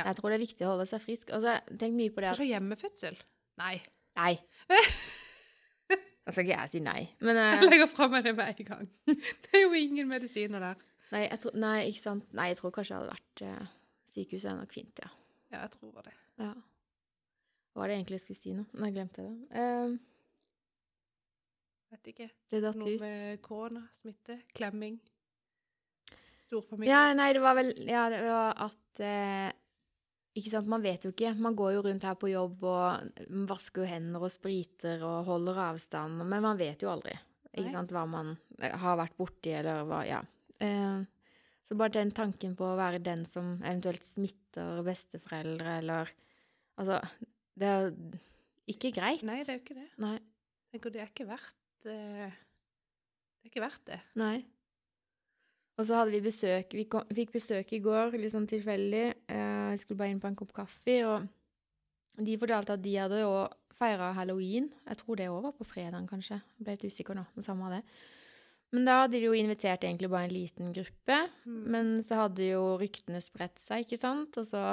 Speaker 2: Ja.
Speaker 1: Jeg tror det er viktig å holde seg frisk. Og så tenk mye på det at
Speaker 2: Kanskje hjemmefødsel? Nei.
Speaker 1: Nei. Da skal ikke jeg si nei. Men
Speaker 2: Jeg
Speaker 1: eh,
Speaker 2: legger fra meg det med en gang. Det er jo ingen medisiner der.
Speaker 1: nei, jeg tror, nei, ikke sant. Nei, jeg tror kanskje jeg hadde vært uh, Sykehuset nok fint, ja.
Speaker 2: Ja, jeg tror det.
Speaker 1: ja. Hva var det egentlig jeg skulle si nå? Nei, jeg glemte det. Uh...
Speaker 2: Vet ikke.
Speaker 1: det datt
Speaker 2: Noe
Speaker 1: ut.
Speaker 2: med korona, smitte, klemming. Storfamilie.
Speaker 1: Ja, nei, det var vel Ja, det var at eh, Ikke sant, man vet jo ikke. Man går jo rundt her på jobb og vasker hender og spriter og holder avstand, men man vet jo aldri ikke sant, hva man eh, har vært borti, eller hva Ja. Eh, så bare den tanken på å være den som eventuelt smitter besteforeldre, eller Altså, det er jo ikke greit.
Speaker 2: Nei, det er jo ikke det.
Speaker 1: Nei.
Speaker 2: Det er ikke verdt eh, Det er ikke verdt det.
Speaker 1: Nei. Og så hadde vi besøk Vi kom, fikk besøk i går, litt sånn tilfeldig. Eh, jeg skulle bare inn på en kopp kaffe, og de fortalte at de hadde jo feira halloween. Jeg tror det òg var på fredagen, kanskje. Jeg ble litt usikker nå, men samme av det. Men da hadde de jo invitert egentlig bare en liten gruppe.
Speaker 2: Mm.
Speaker 1: Men så hadde jo ryktene spredt seg, ikke sant? Og så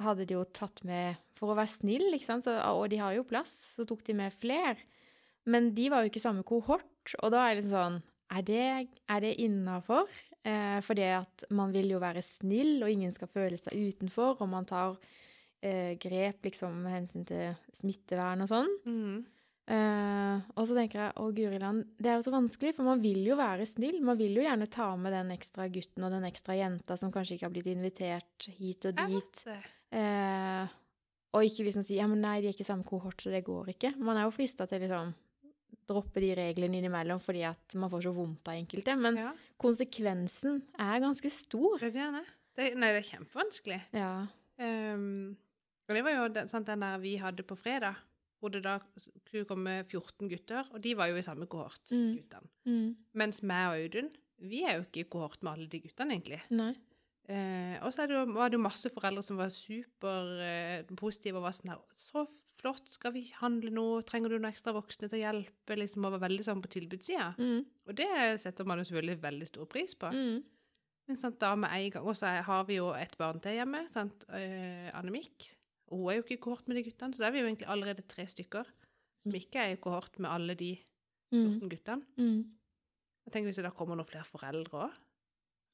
Speaker 1: hadde de jo tatt med For å være snill, ikke sant? Så, og de har jo plass, så tok de med fler. Men de var jo ikke samme kohort, og da er det liksom sånn Er det, er det innafor? Eh, for det at man vil jo være snill, og ingen skal føle seg utenfor, og man tar eh, grep liksom med hensyn til smittevern og sånn.
Speaker 2: Mm.
Speaker 1: Eh, og så tenker jeg å guri land, det er jo så vanskelig, for man vil jo være snill. Man vil jo gjerne ta med den ekstra gutten og den ekstra jenta som kanskje ikke har blitt invitert hit og dit. Eh, og ikke liksom si ja, men nei, de er ikke samme kohort, så det går ikke. Man er jo frista til liksom droppe de reglene innimellom fordi at man får så vondt av enkelte. Men
Speaker 2: Ja,
Speaker 1: konsekvensen er ganske stor.
Speaker 2: det er det. Det, nei, det er kjempevanskelig.
Speaker 1: Ja.
Speaker 2: Um, og det var jo den, sant, den der vi hadde på fredag, hvor det da skulle komme 14 gutter, og de var jo i samme kohort,
Speaker 1: Mm.
Speaker 2: guttene.
Speaker 1: Mm.
Speaker 2: Mens meg og Audun, vi er jo ikke i kohort med alle de guttene, egentlig.
Speaker 1: Nei.
Speaker 2: Uh, og så det jo, var det jo masse foreldre som var superpositive og var sånn her Så flott, skal vi handle noe? Trenger du noen ekstra voksne til å hjelpe? Liksom, og var veldig sånn på tilbudssida.
Speaker 1: Mm.
Speaker 2: Og det setter man jo selvfølgelig veldig stor pris på.
Speaker 1: Mm.
Speaker 2: Men sant, da med en gang Og så har vi jo et barn til hjemme, sant, eh, Annemik. Og hun er jo ikke i kohort med de guttene, så da er vi jo egentlig allerede tre stykker som ikke er i kohort med alle de
Speaker 1: Mm.
Speaker 2: 14 guttene.
Speaker 1: Mm.
Speaker 2: Jeg tenker Hvis det da kommer noen flere foreldre òg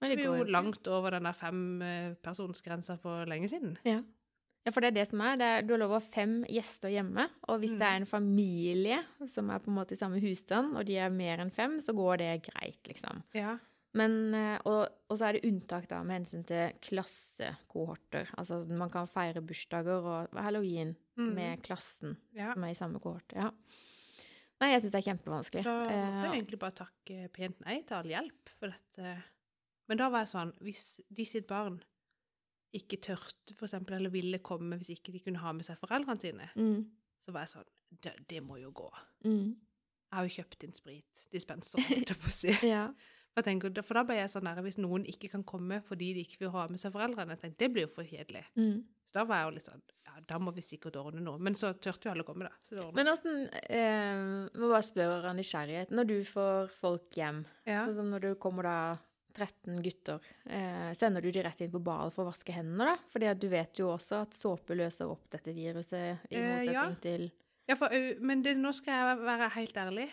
Speaker 1: Men
Speaker 2: Vi
Speaker 1: det
Speaker 2: er
Speaker 1: går
Speaker 2: jo langt over den der fempersonsgrensa for lenge siden.
Speaker 1: Ja. Ja, for det er det som er. Det er du har lov å ha fem gjester hjemme. Og hvis det er en familie som er på en måte i samme husstand, og de er mer enn fem, så går det greit, liksom.
Speaker 2: Ja.
Speaker 1: Men, eh, og, og så er det unntak da med hensyn til klassekohorter. Altså man kan feire bursdager og halloween
Speaker 2: mm.
Speaker 1: med klassen
Speaker 2: ja.
Speaker 1: som er i samme kohort. Ja. Nei, jeg syns det er kjempevanskelig.
Speaker 2: Da måtte jeg
Speaker 1: Eh,
Speaker 2: egentlig bare takke pent nei til all hjelp. For dette. Men da var jeg sånn Hvis de sitt barn ikke tørte, for eksempel, eller ville komme hvis ikke de kunne ha med seg foreldrene sine,
Speaker 1: mm,
Speaker 2: så var jeg sånn Det, det må jo gå.
Speaker 1: mm,
Speaker 2: Jeg har jo kjøpt inn spritdispenser, holdt jeg på å si.
Speaker 1: ja.
Speaker 2: For, tenker, for da ble jeg sånn der, Hvis noen ikke kan komme fordi de ikke vil ha med seg foreldrene, jeg tenkte, det blir jo for kjedelig.
Speaker 1: Mm.
Speaker 2: Så da var jeg jo litt sånn Ja, da må vi sikkert ordne noe. Men så turte jo alle å komme, da.
Speaker 1: Men åssen eh, Må bare spørre av nysgjerrighet. Når du får folk hjem,
Speaker 2: ja.
Speaker 1: sånn som når du kommer da 13 gutter, eh, sender du de rett inn på badet for å vaske hendene, da? Fordi du vet jo også at såpe løser opp dette viruset, i
Speaker 2: Eh,
Speaker 1: motsetning
Speaker 2: ja.
Speaker 1: til
Speaker 2: Ja, for, au- men det, nå skal jeg være helt ærlig.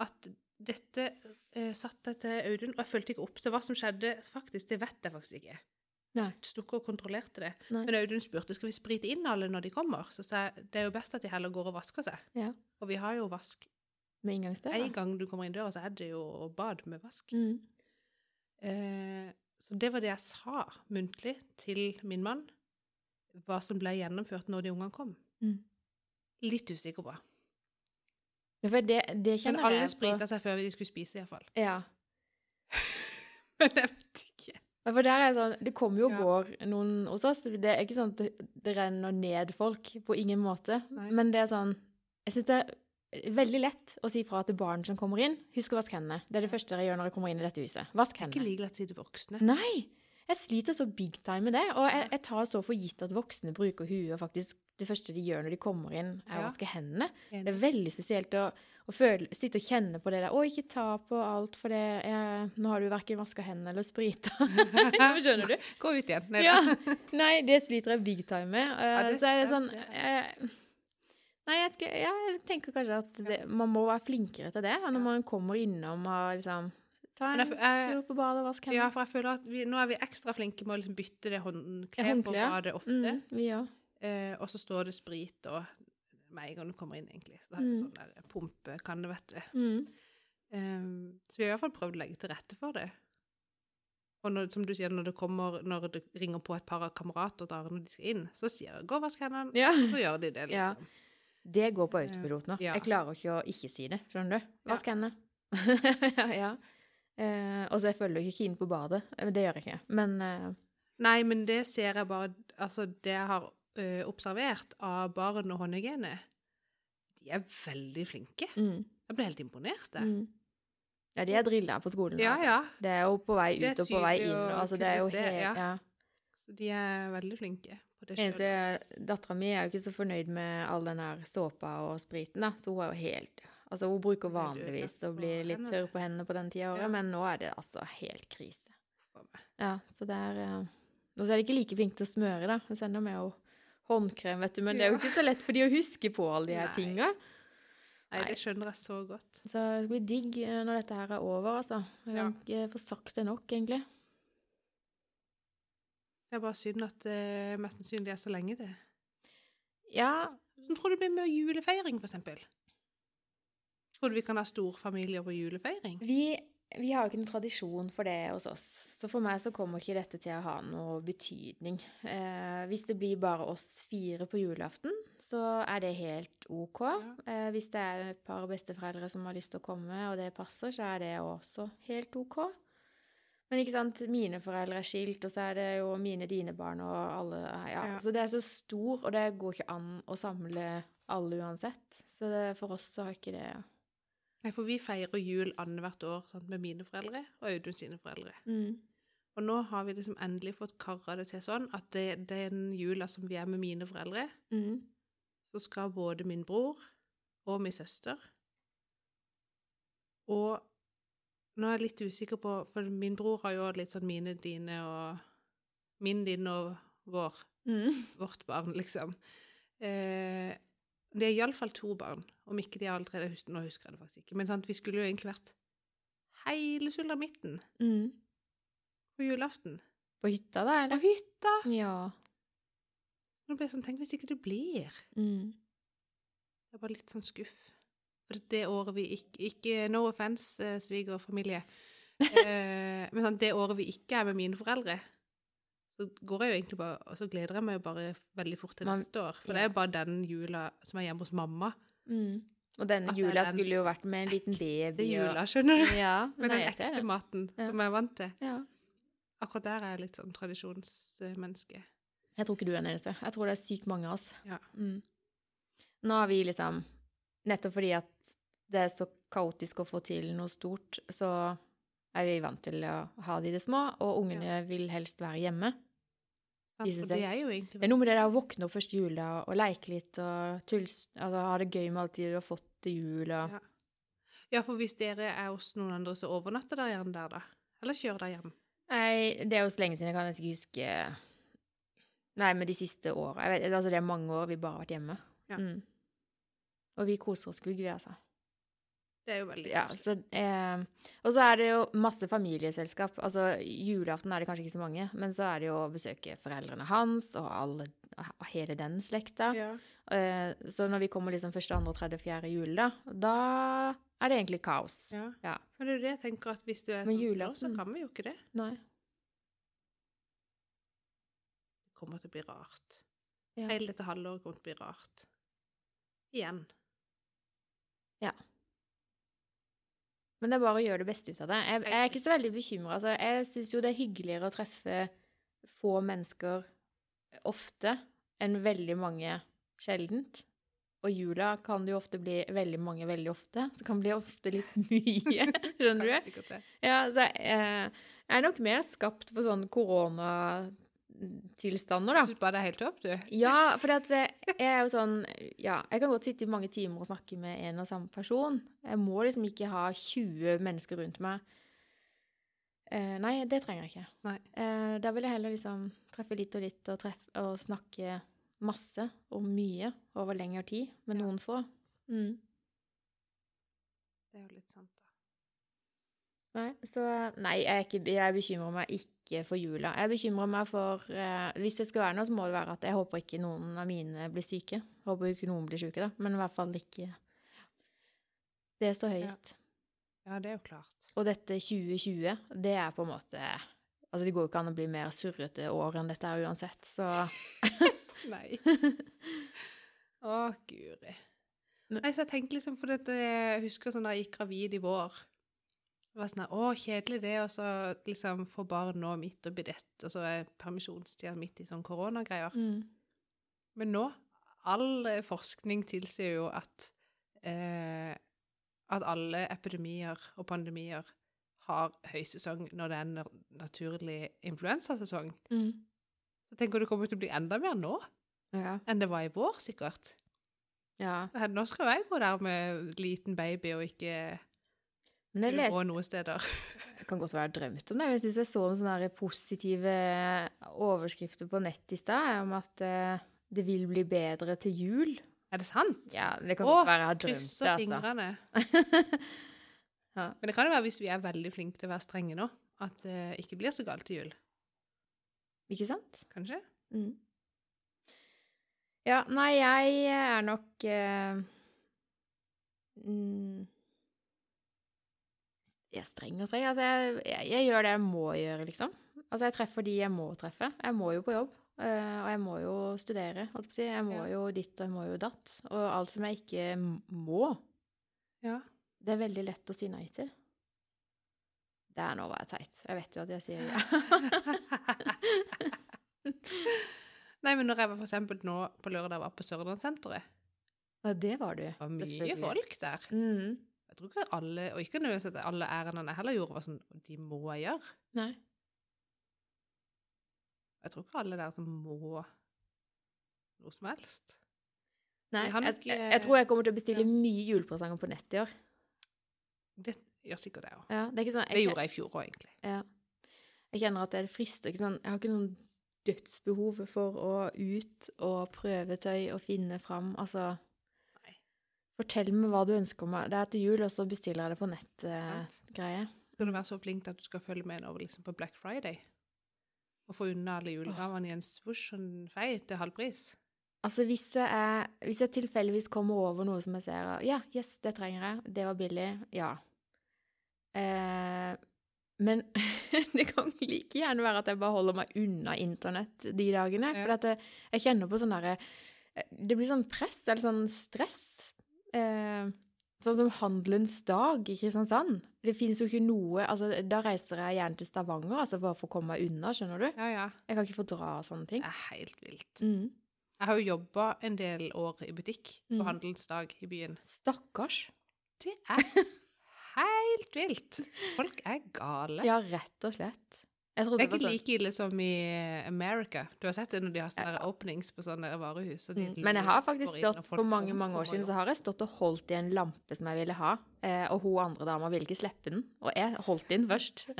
Speaker 2: At dette uh, satte jeg til Audun, og jeg fulgte ikke opp til hva som skjedde. faktisk, Det vet jeg faktisk ikke.
Speaker 1: Nei.
Speaker 2: Sto ikke og kontrollerte det.
Speaker 1: Nei.
Speaker 2: Men Audun spurte skal vi sprite inn alle når de kommer. Så sa jeg det er jo best at de heller går og vasker seg.
Speaker 1: Ja.
Speaker 2: Og vi har jo vask.
Speaker 1: Med inngangsdøra?
Speaker 2: En gang du kommer inn døra, så er det jo bad med vask.
Speaker 1: Mm.
Speaker 2: Eh, så det var det jeg sa muntlig til min mann. Hva som ble gjennomført når de ungene kom.
Speaker 1: Mm.
Speaker 2: Litt usikker på.
Speaker 1: Ja, for det, det
Speaker 2: Men
Speaker 1: kjenner
Speaker 2: alle
Speaker 1: jeg på.
Speaker 2: sprita seg før de skulle spise, iallfall.
Speaker 1: Ja.
Speaker 2: Men jeg vet ikke.
Speaker 1: For der er sånn, Det kommer jo og
Speaker 2: Ja.
Speaker 1: går noen hos oss. Det er ikke sånn at det renner ned folk. På ingen måte.
Speaker 2: Nei.
Speaker 1: Men det er sånn Jeg syns det er veldig lett å si fra til barn som kommer inn. Husk å vaske hendene. Det er det første dere gjør når dere kommer inn i dette huset. Vask hendene.
Speaker 2: Ikke like lett å si til voksne.
Speaker 1: Nei! Jeg sliter så big time med det. Og jeg, jeg tar så for gitt at voksne bruker huet, faktisk det første de gjør når de kommer inn, er å vaske hendene. Det er veldig spesielt å, å føle, sitte og kjenne på det der. 'Å, ikke ta på alt, for det er, nå har du verken vaska hendene eller sprita.' Skjønner du?
Speaker 2: Gå ut igjen. Nei,
Speaker 1: Ja. Nei, det sliter jeg big time med. Ja,
Speaker 2: det
Speaker 1: så er det sånn eh, Nei, jeg, skal, ja, jeg tenker kanskje at det, man må være flinkere til det. Når man kommer innom og liksom Ta en tur på badet vask hendene.
Speaker 2: Ja, for jeg føler at vi, nå er vi ekstra flinke med å liksom bytte det håndkleet på
Speaker 1: ja.
Speaker 2: badet ofte.
Speaker 1: Mm, vi.
Speaker 2: Eh, og så står det sprit og med en gang du kommer inn, egentlig. Så det er
Speaker 1: Mm.
Speaker 2: sånn der pumpekanne, vet du.
Speaker 1: Mm.
Speaker 2: Eh, så vi har i hvert fall prøvd å legge til rette for det. Og når, som du sier, når det kommer, når det ringer på et par av kamerater der når de skal inn, så sier jeg 'gå og vask hendene',
Speaker 1: Ja.
Speaker 2: og så gjør de det.
Speaker 1: Ja. Det går på autopilot nå.
Speaker 2: Ja.
Speaker 1: Jeg klarer ikke å ikke si det. Skjønner du?
Speaker 2: Ja.
Speaker 1: Vask hendene. ja. Eh, og så jeg følger ikke inn på badet. Eh, Det gjør jeg ikke. Men eh,
Speaker 2: Nei, men det ser jeg bare Altså, det jeg har ø, observert av barn og håndhygiene, de er veldig flinke.
Speaker 1: mm,
Speaker 2: Jeg ble helt imponert, jeg.
Speaker 1: mm. Ja, de er drilla på skolen.
Speaker 2: Ja,
Speaker 1: altså.
Speaker 2: ja.
Speaker 1: Det er jo på vei ut og på vei inn.
Speaker 2: Og,
Speaker 1: Altså, det er jo helt
Speaker 2: ja.
Speaker 1: ja.
Speaker 2: Så de er veldig flinke på det sjøl.
Speaker 1: Dattera mi er jo ikke så fornøyd med all den her såpa og spriten, da. Så hun er jo helt Altså, hun bruker vanligvis å bli litt tørr på hendene på den tida av året,
Speaker 2: Ja.
Speaker 1: men nå er det altså helt krise. Ja, så det er eh, Og så er de ikke like flinke til å smøre, da. Jeg sender med håndkrem, vet du, men det er jo ikke så lett for de å huske på alle de her tinga.
Speaker 2: Nei,
Speaker 1: Nei.
Speaker 2: det skjønner jeg så godt.
Speaker 1: Så det skal bli digg eh, når dette her er over, altså. Jeg kan ikke få sagt det nok, egentlig.
Speaker 2: Det er bare synd at det mest sannsynlig er så lenge til.
Speaker 1: Ja,
Speaker 2: Hvordan tror du det blir med julefeiring, for eksempel? Tror du vi kan ha storfamilier på julefeiring?
Speaker 1: Vi, vi har jo ikke noen tradisjon for det hos oss, så for meg så kommer ikke dette til å ha noe betydning. Eh, hvis det blir bare oss fire på julaften, så er det helt OK.
Speaker 2: Ja.
Speaker 1: Eh, hvis det er et par besteforeldre som har lyst til å komme, og det passer, så er det også helt OK. Men ikke sant, mine foreldre er skilt, og så er det jo mine, dine barn og alle ja.
Speaker 2: Ja.
Speaker 1: Så det er så stor, og det går ikke an å samle alle uansett. Så det, for oss så har ikke det
Speaker 2: Nei, for vi feirer jul annethvert år sant, med mine foreldre og Audun sine foreldre.
Speaker 1: mm.
Speaker 2: Og nå har vi liksom endelig fått kara det til sånn at det, den jula som vi er med mine foreldre,
Speaker 1: Mm.
Speaker 2: så skal både min bror og min søster Og nå er jeg litt usikker på For min bror har jo litt sånn mine, dine og Min, din og vår.
Speaker 1: Mm.
Speaker 2: Vårt barn, liksom. Eh, det er iallfall to barn. Om ikke de er husker Nå husker jeg det faktisk ikke. Men sant, vi skulle jo egentlig vært hele sulamitten
Speaker 1: Mm.
Speaker 2: på julaften.
Speaker 1: På hytta, da,
Speaker 2: På
Speaker 1: eller?
Speaker 2: hytta!
Speaker 1: Ja.
Speaker 2: Nå ble jeg sånn, Tenk hvis ikke det blir.
Speaker 1: Mm.
Speaker 2: Er bare litt sånn skuff. For det året vi ikke, ikke No offense, eh, svigerfamilie. Eh, men sånn, det året vi ikke er med mine foreldre, så går jeg jo egentlig bare, og så gleder jeg meg jo bare veldig fort til neste år. For
Speaker 1: ja.
Speaker 2: det er jo bare den jula som er hjemme hos mamma.
Speaker 1: Mm. Og denne
Speaker 2: At
Speaker 1: jula
Speaker 2: den-
Speaker 1: skulle jo vært med en liten baby.
Speaker 2: Det er jula, skjønner du?
Speaker 1: Ja,
Speaker 2: Med den ekte maten
Speaker 1: Ja.
Speaker 2: som jeg er vant til.
Speaker 1: Ja.
Speaker 2: Akkurat der er jeg litt sånn tradisjonsmenneske.
Speaker 1: Jeg tror ikke du er den eneste. Jeg tror det er sykt mange av oss.
Speaker 2: Ja.
Speaker 1: Mm. Nå har vi liksom Nettopp fordi at det er så kaotisk å få til noe stort, så er vi vant til å ha de det små, og ungene vil helst være hjemme. Seg.
Speaker 2: det er jo egentlig
Speaker 1: Det er noe med det der å våkne opp første jula og leke litt og tuls, altså, ha det gøy med alt de har fått til jul og
Speaker 2: Ja. Ja, for hvis dere er hos noen andre, så overnatter dere gjerne der, da? Eller kjører dere hjem?
Speaker 1: Nei, det er jo så lenge siden jeg kan ikke huske Nei, men de siste åra. Altså, det er mange år vi bare har vært hjemme.
Speaker 2: Ja.
Speaker 1: Mm. Og vi koser oss skugg, vi, altså.
Speaker 2: Det er jo veldig
Speaker 1: Ja, så, eh, og så er det jo masse familieselskap. Altså, julaften er det kanskje ikke så mange, men så er det jo å besøke foreldrene hans og alle, hele den slekta.
Speaker 2: Ja.
Speaker 1: Eh, så når vi kommer liksom første, andre, tredje, fjerde jul, da, da er det egentlig kaos.
Speaker 2: Ja.
Speaker 1: Ja.
Speaker 2: Men det er jo det jeg tenker at hvis du er
Speaker 1: Men
Speaker 2: sånn
Speaker 1: julaften-
Speaker 2: så kan vi jo ikke det.
Speaker 1: Nei.
Speaker 2: Det kommer til å bli rart.
Speaker 1: Ja.
Speaker 2: Hele dette halvåret kommer til å bli rart. Igjen.
Speaker 1: Men det er bare å gjøre det beste ut av det. Jeg, jeg er ikke så veldig bekymra. Altså, jeg syns jo det er hyggeligere å treffe få mennesker ofte enn veldig mange sjeldent. Og jula kan det jo ofte bli veldig mange veldig ofte. Det kan bli ofte litt mye. Skjønner du? Ja, så jeg, jeg er nok mer skapt for sånn koronatilstander, da.
Speaker 2: Syns bare det er helt topp, du?
Speaker 1: Ja, for jeg er jo sånn Ja, jeg kan godt sitte i mange timer og snakke med en og samme person. Jeg må liksom ikke ha 20 mennesker rundt meg. Eh, nei, det trenger jeg ikke. Eh, da vil jeg heller liksom treffe litt og litt og, treffe, og snakke masse og mye over lengre tid med
Speaker 2: Ja.
Speaker 1: noen få. Mm.
Speaker 2: Det er jo litt sant, da.
Speaker 1: Nei, så Nei, jeg, er ikke, jeg bekymrer meg ikke for jula. Jeg bekymrer meg for eh, Hvis det skal være noe, så må det være at jeg håper ikke noen av mine blir syke. Håper ikke noen blir syke, da, men i hvert fall ikke Det står høyest.
Speaker 2: Ja, det er jo klart.
Speaker 1: Og dette 2020, det er på en måte Altså, det går jo ikke an å bli mer surrete år enn dette her uansett, så
Speaker 2: Nei. Å, guri. Nei, så jeg tenker liksom, for dette, jeg husker sånn da jeg gikk gravid i vår. Det var sånn å, kjedelig det, og så liksom få barn nå midt oppi dette, og så er permisjonstida midt i sånn koronagreier.
Speaker 1: mm.
Speaker 2: Men nå, all eh, forskning tilsier jo at, eh, at alle epidemier og pandemier har høysesong når det er en naturlig influensasesong.
Speaker 1: Mm.
Speaker 2: Så tenker du det kommer til å bli enda mer nå
Speaker 1: Ja.
Speaker 2: enn det var i vår, sikkert.
Speaker 1: ja.
Speaker 2: Nå skal jeg gå der med liten baby og ikke
Speaker 1: Men jeg leste
Speaker 2: noen steder.
Speaker 1: Det kan godt være jeg drømt om det. Jeg syns jeg så noen sånne positive overskrifter på nett i stad om at eh, det vil bli bedre til jul.
Speaker 2: Er det sant?
Speaker 1: Ja, det kan godt være jeg har drømt det, altså.
Speaker 2: fingrene.
Speaker 1: Ja.
Speaker 2: Men det kan jo være hvis vi er veldig flinke til å være strenge nå, at det ikke blir så galt til jul.
Speaker 1: Ikke sant?
Speaker 2: Kanskje?
Speaker 1: Mm. Ja, nei, jeg er nok uh, mm, Jeg er streng. Altså, jeg, jeg, jeg gjør det jeg må gjøre, liksom. Altså, jeg treffer de jeg må treffe. Jeg må jo på jobb. eh, og jeg må jo studere, holdt på å si. Jeg må
Speaker 2: Ja.
Speaker 1: jo ditt, og jeg må jo datt. Og alt som jeg ikke må,
Speaker 2: Ja.
Speaker 1: det er veldig lett å si nei til. Det er nå var jeg teit. Jeg vet jo at jeg sier ja.
Speaker 2: Nei, men når jeg var for eksempel nå på lørdag var på Sørlandssenteret,
Speaker 1: Ja, det var du.
Speaker 2: det var mye folk der.
Speaker 1: Mm.
Speaker 2: Jeg tror ikke alle, og ikke nødvendigvis at alle ærendene jeg heller gjorde, var sånn de må jeg gjøre.
Speaker 1: Nei.
Speaker 2: Jeg tror ikke alle der som må noe som helst.
Speaker 1: Nei,
Speaker 2: Jeg nok,
Speaker 1: jeg,
Speaker 2: eh,
Speaker 1: jeg tror jeg kommer til å bestille
Speaker 2: ja.
Speaker 1: mye julepresanger på nett i år.
Speaker 2: Det gjør sikkert det òg.
Speaker 1: Ja, det, sånn,
Speaker 2: Det gjorde jeg i fjor òg, egentlig.
Speaker 1: Ja. Jeg kjenner at det frister ikke sånn Jeg har ikke noen dødsbehov for å ut og prøve tøy og finne fram. Altså. Fortell meg hva du ønsker meg. Det er til jul, og så bestiller jeg det på nett-greie.
Speaker 2: Uh, Skal du være så flink at du skal følge med over liksom, på Black Friday? Og få unna alle julegavene i en svosj og en fei til halv pris?
Speaker 1: altså, hvis jeg, hvis jeg tilfeldigvis kommer over noe som jeg ser Ja, yes, det trenger jeg. Det var billig. Ja. Eh, men det kan like gjerne være at jeg bare holder meg unna internett de dagene.
Speaker 2: Ja.
Speaker 1: For jeg, jeg kjenner på sånn derre Det blir sånn press, eller sånn stress. Eh, sånn som Handelens dag i Kristiansand. Det finnes jo ikke noe altså, Da reiser jeg gjerne til Stavanger altså, bare for å komme meg unna, skjønner du?
Speaker 2: Ja, ja.
Speaker 1: Jeg kan ikke fordra sånne ting.
Speaker 2: Det er helt vilt.
Speaker 1: Mm.
Speaker 2: Jeg har jo jobba en del år i butikk på
Speaker 1: Mm.
Speaker 2: Handelens dag i byen.
Speaker 1: Stakkars.
Speaker 2: Det er helt vilt! Folk er gale.
Speaker 1: Ja, rett og slett. Jeg
Speaker 2: Det er ikke
Speaker 1: sånn-
Speaker 2: like ille som i America. Du har sett det når de har sånne
Speaker 1: Ja.
Speaker 2: openings på sånne varehus. de
Speaker 1: Mm. Men jeg har faktisk stått for mange mange år siden så har jeg stått og holdt i en lampe som jeg ville ha, eh, og hun andre dama ville ikke slippe den, og jeg holdt inn først.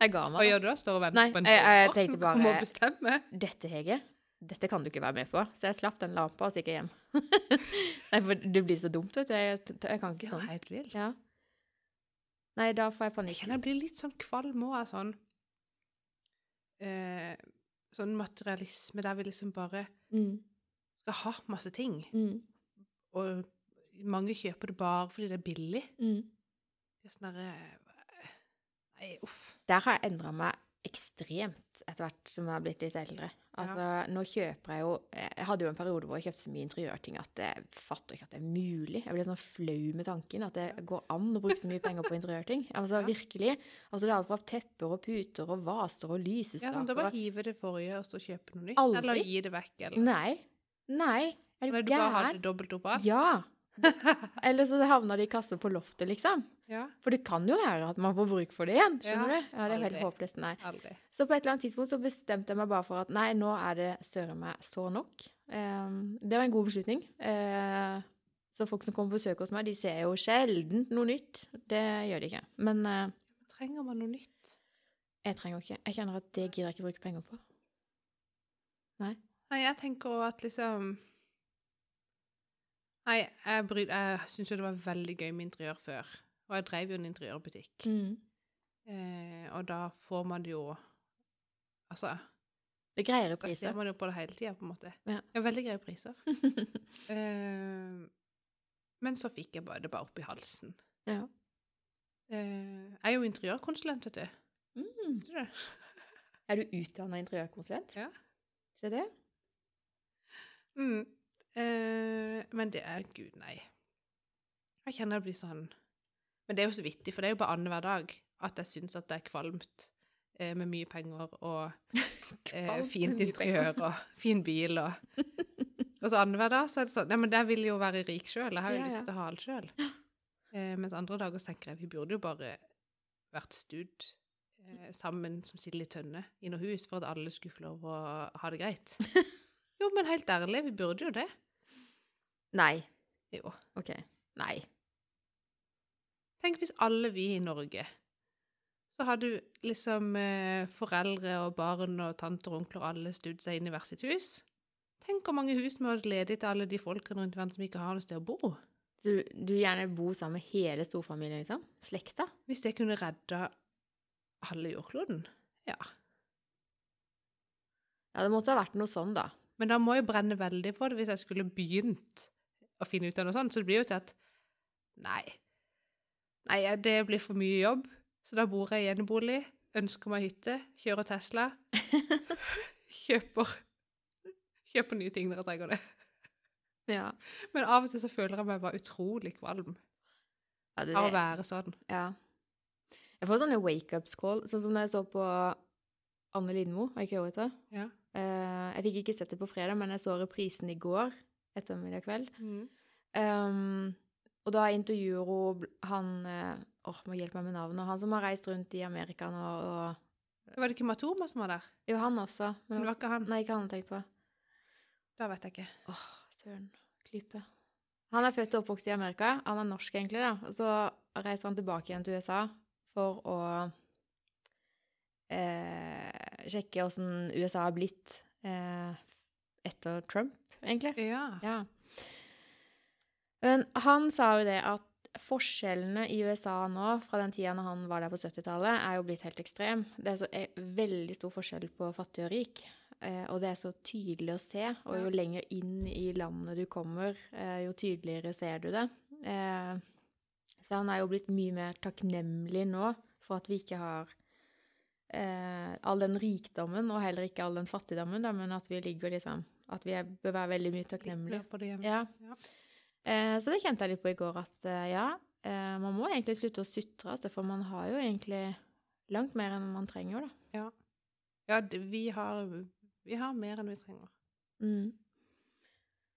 Speaker 1: jeg ga meg. Hva
Speaker 2: gjør du da? Står og venter
Speaker 1: Nei,
Speaker 2: på en
Speaker 1: jeg- jeg tenkte bare-
Speaker 2: kommer og bestemmer?
Speaker 1: Dette, Hege, dette kan du ikke være med på. Så jeg slapp den lampa og så gikk jeg hjem. Nei, for det blir så dumt, vet du. Jeg, jeg kan ikke
Speaker 2: sånn.
Speaker 1: sånn.
Speaker 2: helt vilt.
Speaker 1: Ja. Nei, da får jeg
Speaker 2: Jeg
Speaker 1: panikk.
Speaker 2: kjenner jeg blir litt sånn kvalm òg av sånn eh, Sånn materialisme der vi liksom bare
Speaker 1: Mm,
Speaker 2: skal ha masse ting.
Speaker 1: mm,
Speaker 2: Og mange kjøper det bare fordi det er billig.
Speaker 1: mm.
Speaker 2: Det er sånn derre Nei, uff.
Speaker 1: Der har jeg endra meg ekstremt. Etter hvert som jeg har blitt litt eldre. Altså, nå kjøper jeg jo Jeg hadde jo en periode hvor jeg kjøpte så mye interiørting at jeg fatter ikke at det er mulig. Jeg blir sånn flau med tanken at det går an å bruke så mye penger på interiørting. Altså,
Speaker 2: Ja.
Speaker 1: virkelig. Altså, det er alt fra tepper og puter og vaser og
Speaker 2: Ja,
Speaker 1: lysestaker.
Speaker 2: sånn, da bare hiver det forrige og så kjøper noe nytt.
Speaker 1: Aldri.
Speaker 2: Eller gi det vekk, eller
Speaker 1: Nei. Nei. Er du gæren?
Speaker 2: du bare har
Speaker 1: det
Speaker 2: dobbelt opp alt?
Speaker 1: Ja. Eller så havner det i kassa på loftet, liksom.
Speaker 2: Ja,
Speaker 1: For det kan jo være at man får bruk for det igjen. Skjønner
Speaker 2: Ja,
Speaker 1: du? Ja, det er helt håpløst. Nei.
Speaker 2: aldri.
Speaker 1: Så på et eller annet tidspunkt så bestemte jeg meg bare for at nei, nå er det søren meg så nok. Ehm, det var en god beslutning. Eh, så folk som kommer på besøk hos meg, de ser jo sjelden noe nytt. Det gjør de ikke. Men eh,
Speaker 2: Trenger man noe nytt?
Speaker 1: jeg trenger ikke. Jeg kjenner at det gidder jeg ikke bruke penger på.
Speaker 2: Nei, jeg tenker også at liksom Nei, jeg, bry- jeg syns jo det var veldig gøy med interiør før. Og jeg drev jo en interiørbutikk.
Speaker 1: Mm.
Speaker 2: Eh, og da får man det jo Altså,
Speaker 1: Det er greiere
Speaker 2: da ser man jo på det hele tida, på en måte.
Speaker 1: Ja.
Speaker 2: veldig greie priser. Eh, men så fikk jeg bare det bare opp i halsen.
Speaker 1: ja.
Speaker 2: Eh, jeg er jo interiørkonsulent, vet du.
Speaker 1: Mm.
Speaker 2: Visste du det?
Speaker 1: Er du utdanna interiørkonsulent?
Speaker 2: Ja.
Speaker 1: Se det.
Speaker 2: Mm. Eh, men det er Gud, nei. Jeg kjenner det blir sånn Men det er jo så vittig, for det er jo bare annenhver dag at jeg syns at det er kvalmt uh, med mye penger og
Speaker 1: uh,
Speaker 2: fint interiør og fin bil og Og så annenhver dag så er det sånn Nei, men jeg vil jo være rik sjøl. Jeg har jo
Speaker 1: Ja, ja.
Speaker 2: lyst til å ha alt sjøl. Mens andre dager så tenker jeg vi burde jo bare vært studd eh, sammen som sild i tønne i noe hus for at alle skulle få lov å ha det greit. Jo, men helt ærlig, vi burde jo det.
Speaker 1: Nei.
Speaker 2: Jo.
Speaker 1: OK. Nei.
Speaker 2: Tenk hvis alle vi i Norge så hadde liksom eh, foreldre og barn og tanter og onkler alle studd seg inn i hvert sitt hus. Tenk hvor mange hus vi hadde ledig til alle de folkene rundt verden som ikke har noe sted å bo.
Speaker 1: Du, du gjerne bo sammen med hele storfamilien, liksom? Slekta?
Speaker 2: Hvis det kunne redda halve jordkloden. Ja.
Speaker 1: Ja, det måtte ha vært noe sånn, da.
Speaker 2: Men da må jeg brenne veldig for det hvis jeg skulle begynt å finne ut av noe sånt. Så det blir jo til at nei. Nei, det blir for mye jobb. Så da bor jeg i enebolig, ønsker meg hytte, kjører Tesla. kjøper, kjøper nye ting når jeg trenger det.
Speaker 1: Ja.
Speaker 2: Men av og til så føler jeg meg bare utrolig kvalm
Speaker 1: ja, det,
Speaker 2: av å være sånn.
Speaker 1: ja. Jeg får sånne wake-ups-call, sånn som da jeg så på Anne Lindmo, var det ikke det hun?
Speaker 2: Ja.
Speaker 1: Eh, jeg fikk ikke sett det på fredag, men jeg så reprisen i går, ettermiddag kveld.
Speaker 2: Mm.
Speaker 1: Um, og da intervjuer hun han Åh, oh, må hjelpe meg med navnet. Han som har reist rundt i Amerika nå, og
Speaker 2: Var det ikke Matoma som var der?
Speaker 1: Jo, han også.
Speaker 2: Men det var ikke han.
Speaker 1: Nei, ikke han jeg tenkte på.
Speaker 2: Da vet jeg ikke.
Speaker 1: Åh, søren. Klype. Han er født og oppvokst i Amerika. Han er norsk, egentlig, da. Så reiser han tilbake igjen til USA for å eh, sjekke åssen USA har blitt eh, etter Trump, egentlig.
Speaker 2: Ja.
Speaker 1: Ja. Men han sa jo det at forskjellene i USA nå, fra den tida når han var der på 70-tallet, er jo blitt helt ekstrem. Det er så er veldig stor forskjell på fattig og rik. Eh, og det er så tydelig å se. Og jo lenger inn i landet du kommer, eh, jo tydeligere ser du det. Eh, så han er jo blitt mye mer takknemlig nå for at vi ikke har eh, all den rikdommen, og heller ikke all den fattigdommen, da, men at vi ligger liksom At vi bør være veldig mye takknemlige. Ja.
Speaker 2: Ja.
Speaker 1: Eh, så det kjente jeg litt på i går, at eh, ja, eh, man må egentlig slutte å sutre, altså, for man har jo egentlig langt mer enn man trenger, da.
Speaker 2: Ja, ja vi, har, vi har mer enn vi trenger.
Speaker 1: Mm.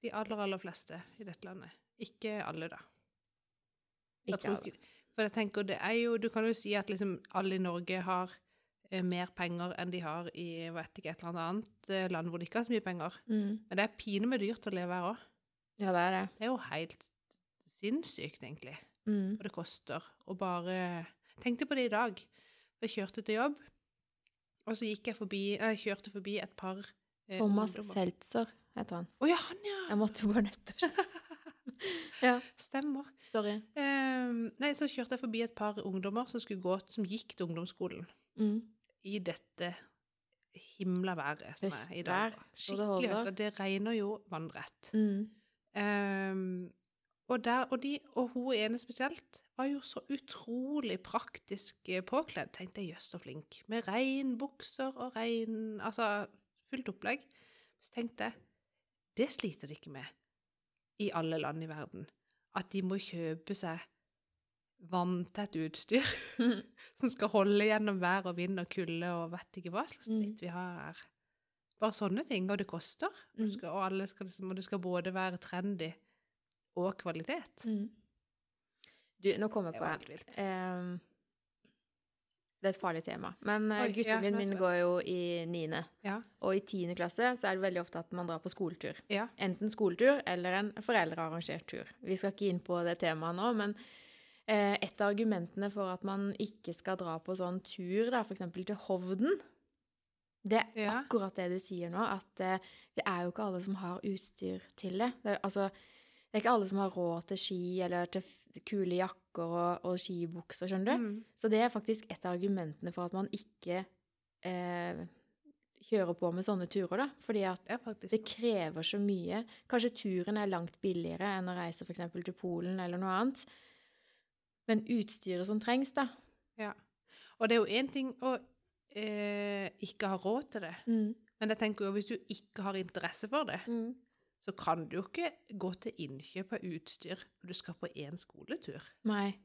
Speaker 2: De aller, aller fleste i dette landet. Ikke alle, da.
Speaker 1: Ikke alle.
Speaker 2: ikke- For jeg tenker, det er jo Du kan jo si at liksom alle i Norge har mer penger enn de har i vet ikke, et eller annet eh, land hvor de ikke har så mye penger.
Speaker 1: Mm.
Speaker 2: Men det er pine med dyrt å leve her òg.
Speaker 1: Ja, det er det.
Speaker 2: Det er jo helt sinnssykt, egentlig.
Speaker 1: Mm.
Speaker 2: Og det koster å bare tenkte på det i dag. Jeg kjørte til jobb, og så gikk jeg forbi jeg kjørte forbi et par eh,
Speaker 1: Thomas
Speaker 2: ungdommer.
Speaker 1: Seltzer heter han.
Speaker 2: Å ja, han, ja!
Speaker 1: Jeg måtte bare nødt til å Ja,
Speaker 2: Stemmer.
Speaker 1: sorry.
Speaker 2: Um, nei, så kjørte jeg forbi et par ungdommer som skulle gå, som gikk til ungdomsskolen
Speaker 1: Mm.
Speaker 2: I dette himla været som er i dag. Skikkelig høstvær. Det regner jo vannrett.
Speaker 1: Mm.
Speaker 2: Um, og, der, og, de, og hun ene spesielt var jo så utrolig praktisk eh, påkledd. Tenkte jeg, jøss, så flink. Med regnbukser og regn Altså fullt opplegg. Så tenkte jeg, det sliter de ikke med i alle land i verden. At de må kjøpe seg vanntett utstyr som skal holde gjennom vær og vind og kulde og vet ikke hva slags
Speaker 1: Mm.
Speaker 2: dritt vi har her. Bare sånne ting. Og det koster. Og
Speaker 1: Mm.
Speaker 2: du skal, og, alle skal, liksom, og det skal både være trendy og kvalitet.
Speaker 1: Mm. Du, nå kommer jeg på
Speaker 2: det. vilt.
Speaker 1: Um, det er et farlig tema. Men eh,
Speaker 2: Oi,
Speaker 1: gutten
Speaker 2: ja,
Speaker 1: min,
Speaker 2: er
Speaker 1: min går jo i niende.
Speaker 2: Ja.
Speaker 1: Og i tiende klasse så er det veldig ofte at man drar på skoletur.
Speaker 2: Ja.
Speaker 1: Enten skoletur eller en foreldrearrangert tur. Vi skal ikke inn på det temaet nå, men et av argumentene for at man ikke skal dra på sånn tur, da, f.eks. til Hovden, det er
Speaker 2: Ja.
Speaker 1: akkurat det du sier nå, at eh, det er jo ikke alle som har utstyr til det. det er, altså, det er ikke alle som har råd til ski eller til kule jakker og, og skibukser, skjønner du?
Speaker 2: Mm.
Speaker 1: Så det er faktisk et av argumentene for at man ikke eh, kjører på med sånne turer, da. Fordi at
Speaker 2: Det er
Speaker 1: det krever så mye. Kanskje turen er langt billigere enn å reise f.eks. til Polen eller noe annet. Men utstyret som trengs, da
Speaker 2: Ja. Og det er jo én ting å eh, ikke ha råd til det, men jeg tenker jo hvis du ikke har interesse for det, så kan du jo ikke gå til innkjøp av utstyr når du skal på én skoletur.
Speaker 1: Nei.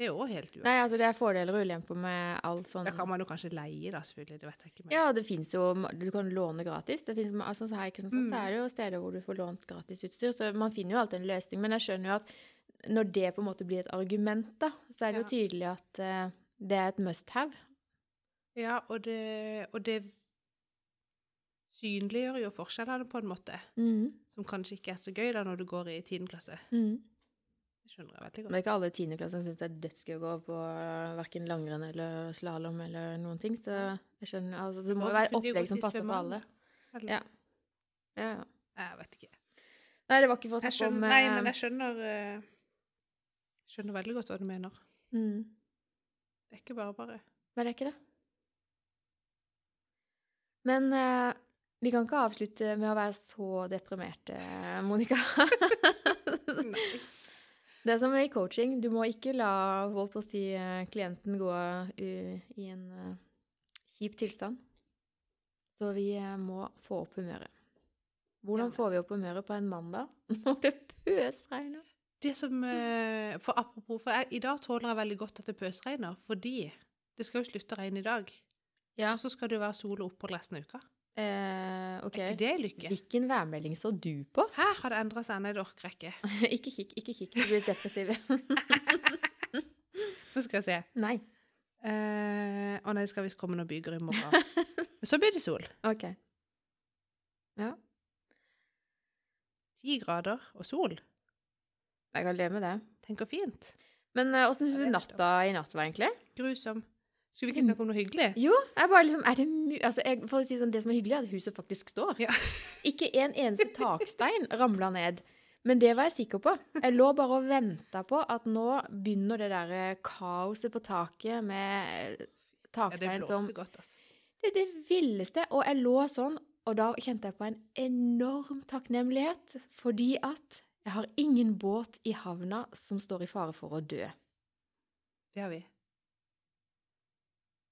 Speaker 2: Det er jo helt uaktuelt.
Speaker 1: Nei, altså det er fordeler og ulemper med alt sånn
Speaker 2: Da kan man jo kanskje leie, da, selvfølgelig. Det vet jeg ikke. Men.
Speaker 1: Ja, det fins jo Du kan låne gratis. Det finnes, altså her i Kristiansand
Speaker 2: Mm.
Speaker 1: så er det jo steder hvor du får lånt gratis utstyr, så man finner jo alltid en løsning. Men jeg skjønner jo at når det på en måte blir et argument, da, så er det jo tydelig at uh, det er et must have.
Speaker 2: Ja, og det, og det synliggjør jo forskjellene på en måte, som kanskje ikke er så gøy da når du går i 10. klasse.
Speaker 1: Mm.
Speaker 2: Det skjønner jeg veldig godt.
Speaker 1: er ikke alle tiendeklassere klasse syns det er dødsgøy å gå på verken langrenn eller slalåm eller noen ting, så jeg skjønner altså, Det må jo være opplegg som passer
Speaker 2: på
Speaker 1: alle. Ja. Ja.
Speaker 2: Jeg vet ikke.
Speaker 1: Nei, det var ikke for å snakke om
Speaker 2: nei,
Speaker 1: eh,
Speaker 2: men jeg skjønner, eh, skjønner veldig godt hva du mener.
Speaker 1: mm.
Speaker 2: Det er ikke bare bare.
Speaker 1: Men det er ikke det. Men eh, vi kan ikke avslutte med å være så deprimerte, Monica.
Speaker 2: Nei.
Speaker 1: det er som i coaching. Du må ikke la holdt på å si, eh, klienten gå i en uh, kjip tilstand. Så vi eh, må få opp humøret. Hvordan får vi opp humøret på en mandag når det pøsregner?
Speaker 2: Det som eh, For apropos, for jeg, i dag tåler jeg veldig godt at det pøsregner, fordi det skal jo slutte å regne i dag.
Speaker 1: Ja,
Speaker 2: Og så skal det jo være sol og opphold resten av uka.
Speaker 1: eh, okay.
Speaker 2: Er ikke det lykke?
Speaker 1: Hvilken værmelding så du på?
Speaker 2: Her har det endra seg. Nei, det orker jeg ikke.
Speaker 1: ikke kikk, ikke kikk. Du blir depressiv.
Speaker 2: Nå skal jeg se.
Speaker 1: Nei.
Speaker 2: Eh, Å nei, det skal visst komme noen byger i morgen. Men så blir det sol.
Speaker 1: OK. Ja,
Speaker 2: Ti grader og sol.
Speaker 1: Jeg kan leve med det.
Speaker 2: Tenk hvor fint.
Speaker 1: Men åssen syns du natta i natt var, egentlig?
Speaker 2: Grusom. Skulle vi ikke snakke om noe hyggelig?
Speaker 1: Jo, jeg bare liksom Er det my Altså, jeg, for å si sånn, det som er hyggelig, er at huset faktisk står.
Speaker 2: Ja.
Speaker 1: Ikke en eneste takstein ramla ned. Men det var jeg sikker på. Jeg lå bare og venta på at nå begynner det der eh, kaoset på taket med takstein
Speaker 2: Ja, det
Speaker 1: takstein som
Speaker 2: blåste godt, altså.
Speaker 1: Det er det villeste. Og jeg lå sånn, og da kjente jeg på en enorm takknemlighet. Fordi at jeg har ingen båt i havna som står i fare for å dø.
Speaker 2: Det har vi.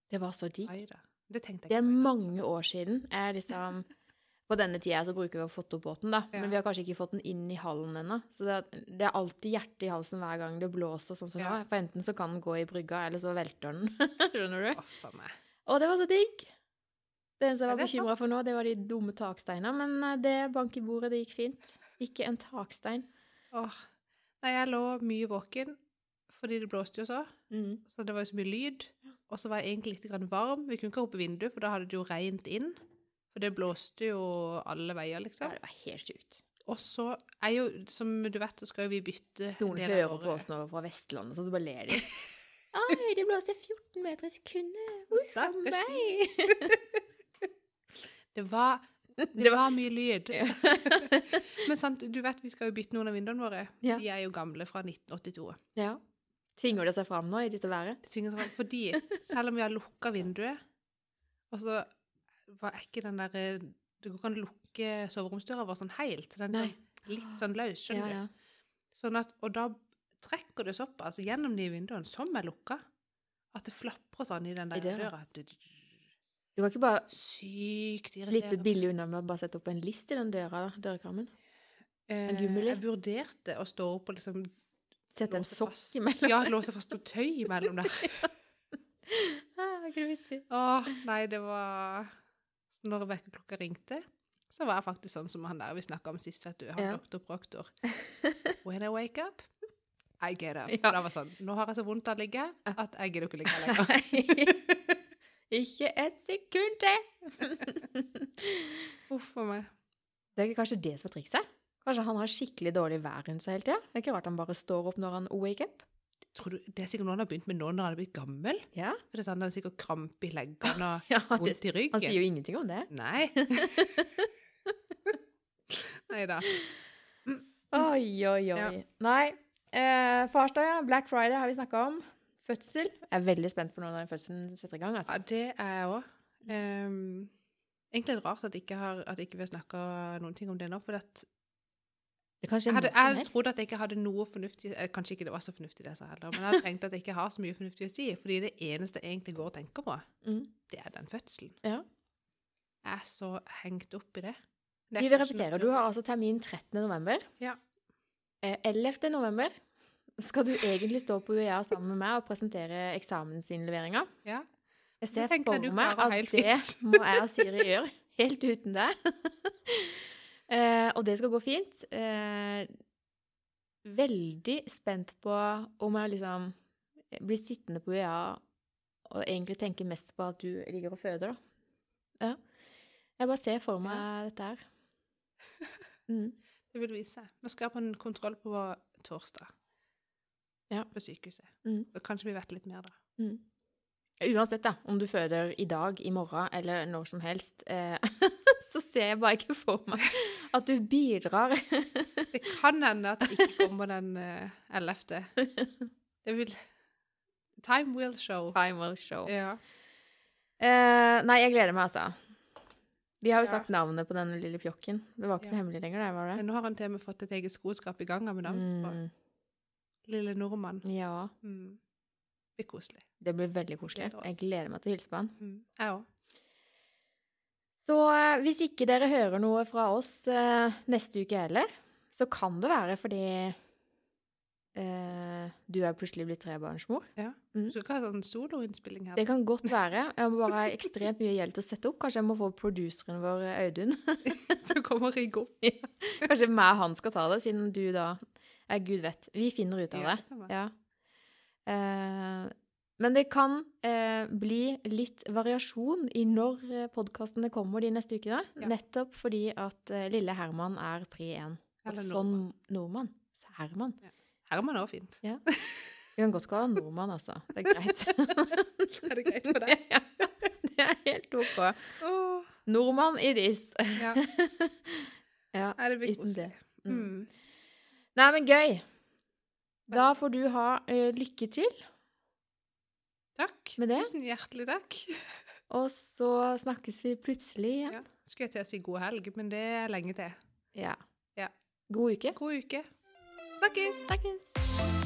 Speaker 1: Det var så digg.
Speaker 2: Det
Speaker 1: Det er mange år siden. Liksom På denne tida så bruker vi å fått opp båten, da.
Speaker 2: Ja.
Speaker 1: Men vi har kanskje ikke fått den inn i hallen ennå. Så det er, det er alltid hjerte i halsen hver gang det blåser sånn som
Speaker 2: Ja.
Speaker 1: nå. For enten så kan den gå i brygga, eller så velter den. Skjønner du?
Speaker 2: Oh.
Speaker 1: Og det var så digg! Det eneste jeg var bekymra for nå, det var de dumme taksteinene. Men eh, det bank i bordet, det gikk fint. Ikke en takstein.
Speaker 2: Åh. Nei, jeg lå mye våken fordi det blåste jo så.
Speaker 1: Mm.
Speaker 2: Så det var jo så mye lyd. Og så var jeg egentlig litt grann varm. Vi kunne ikke hoppe vinduet, for da hadde det jo regnet inn. For det blåste jo alle veier, liksom.
Speaker 1: Ja, det var helt sykt.
Speaker 2: Og så er jo, som du vet, så skal jo vi bytte
Speaker 1: Hvis noen
Speaker 2: en del av
Speaker 1: hører på oss nå fra Vestlandet, så så bare ler de. Oi, det blåste 14 meter i sekundet! Uff a meg!
Speaker 2: Det var, det var mye lyd.
Speaker 1: Ja.
Speaker 2: Men sant, du vet, vi skal jo bytte noen av vinduene våre.
Speaker 1: Ja.
Speaker 2: De er jo gamle fra 1982.
Speaker 1: ja. Tvinger det seg fram nå i dette været?
Speaker 2: Det tvinger seg fram, fordi selv om vi har lukka vinduet, og så var ikke den der Du Det går ikke an å lukke soveromsdøra vår sånn helt. Den er litt sånn løs, skjønner
Speaker 1: Ja,
Speaker 2: du. Sånn at, og da trekker det såpass gjennom de vinduene som er lukka, at det flaprer sånn i den
Speaker 1: I
Speaker 2: der
Speaker 1: døra.
Speaker 2: døra.
Speaker 1: Du kan ikke bare
Speaker 2: Sykt
Speaker 1: slippe billig unna med å bare sette opp en list i den døra, dørkarmen.
Speaker 2: En
Speaker 1: gummilist.
Speaker 2: Jeg vurderte å stå opp og liksom
Speaker 1: Sette en sokk
Speaker 2: fast.
Speaker 1: imellom.
Speaker 2: Ja, låse fast noe tøy imellom der.
Speaker 1: Ah, ikke det vittig?
Speaker 2: Åh, nei, det var Så når vekkerklokka ringte, så var jeg faktisk sånn som han der vi snakka om sist, vet du. Han
Speaker 1: Ja.
Speaker 2: doktor Proktor. When I wake up, I get up.
Speaker 1: Ja.
Speaker 2: Det var sånn Nå har jeg så vondt av å ligge at jeg gidder ikke ligge lenger.
Speaker 1: Ikke et sekund til!
Speaker 2: Huff a meg.
Speaker 1: Det er kanskje det som er trikset? Kanskje han har skikkelig dårlig vær rundt seg hele tida? Det er ikke rart han bare står opp når han wake up?
Speaker 2: Tror du, Det er sikkert noe han har begynt med nå når han er blitt gammel.
Speaker 1: Ja.
Speaker 2: For det er sånn, han har sikkert kramp i leggene og
Speaker 1: ja det,
Speaker 2: vondt i ryggen.
Speaker 1: han sier jo ingenting om det.
Speaker 2: Nei. Nei da.
Speaker 1: Oi, oi, oi.
Speaker 2: Ja.
Speaker 1: Nei. Eh, farsdag, ja. Black Friday har vi snakka om. Fødsel. Jeg er veldig spent på når den fødselen setter i gang.
Speaker 2: Ja,
Speaker 1: Altså.
Speaker 2: det er jeg òg. egentlig er det rart at ikke, har, at ikke vil snakke noen ting om det nå. For at
Speaker 1: Det
Speaker 2: jeg, hadde, jeg trodde at jeg ikke hadde noe fornuftig eh, Kanskje ikke det var så fornuftig, det jeg sa heller, men jeg hadde tenkt at jeg ikke har så mye fornuftig å si. Fordi det eneste jeg egentlig går og tenker på,
Speaker 1: Mm.
Speaker 2: det er den fødselen.
Speaker 1: Ja.
Speaker 2: Jeg er så hengt opp i det. Det
Speaker 1: Vi vil repetere. Du har altså termin 13. november.
Speaker 2: Ja.
Speaker 1: Eh, 11. november skal du egentlig stå på UiA sammen med meg og presentere eksamensinnleveringa.
Speaker 2: Ja.
Speaker 1: Jeg ser
Speaker 2: jeg for
Speaker 1: meg at det må jeg og Siri gjøre, helt uten deg. uh, og det skal gå fint. Uh, veldig spent på om jeg liksom blir sittende på UiA og egentlig tenker mest på at du ligger og føder, da. Ja. Jeg bare ser for meg dette her. Mm.
Speaker 2: Det vil vise. Nå skal jeg på en kontroll på torsdag.
Speaker 1: Ja.
Speaker 2: På sykehuset.
Speaker 1: Mm.
Speaker 2: Så kanskje vi vet litt mer da.
Speaker 1: Mm. Uansett, da, om du føder i dag, i morgen eller når som helst, eh, så ser jeg bare ikke for meg at du bidrar.
Speaker 2: Det kan hende at det ikke kommer den eh, 11. Det vil Time will show.
Speaker 1: Time will show.
Speaker 2: Ja.
Speaker 1: Eh, nei, jeg gleder meg, altså. Vi har jo
Speaker 2: Ja.
Speaker 1: sagt navnet på denne lille pjokken. Det var ikke så hemmelig lenger, det, var det?
Speaker 2: Nå har han til og med fått et eget skoskap i gang med navn.
Speaker 1: Mm,
Speaker 2: Lille nordmann.
Speaker 1: ja,
Speaker 2: Mm. Det blir koselig.
Speaker 1: det blir veldig koselig.
Speaker 2: Gleder.
Speaker 1: Jeg gleder meg til å hilse på han.
Speaker 2: Mm. Jeg òg.
Speaker 1: Så eh, hvis ikke dere hører noe fra oss eh, neste uke heller, så kan det være fordi eh, du er plutselig blitt trebarnsmor.
Speaker 2: Ja.
Speaker 1: Mm.
Speaker 2: Du skal ikke ha sånn soloinnspilling her?
Speaker 1: Det kan godt være. Jeg må bare ha ekstremt mye hjelp til å sette opp. Kanskje jeg må få produseren vår, Audun.
Speaker 2: Du kommer og rigger opp.
Speaker 1: Kanskje meg og han skal ta det, siden du da Ja, gud vet. Vi finner ut av det. Ja. Eh, men det kan eh, bli litt variasjon i når podkastene kommer de neste ukene.
Speaker 2: Ja.
Speaker 1: Nettopp fordi at eh, lille Herman er pri 1.
Speaker 2: Eller
Speaker 1: sånn nordmann. Så Herman.
Speaker 2: Herman er også fint.
Speaker 1: Vi kan godt kalle han nordmann, altså. Det er greit.
Speaker 2: Er det greit for deg?
Speaker 1: ja, det er helt OK.
Speaker 2: Åh,
Speaker 1: Nordmann i dis.
Speaker 2: ja.
Speaker 1: ja,
Speaker 2: Er det blir koselig.
Speaker 1: Mm. Nei, men gøy. Da får du ha uh, lykke til
Speaker 2: Takk.
Speaker 1: med det.
Speaker 2: Tusen hjertelig takk.
Speaker 1: Og så snakkes vi plutselig igjen.
Speaker 2: Ja. Skulle jeg til å si god helg, men det er lenge til.
Speaker 1: Ja.
Speaker 2: Ja.
Speaker 1: God uke.
Speaker 2: God uke. Snakkes!
Speaker 1: Snakkes.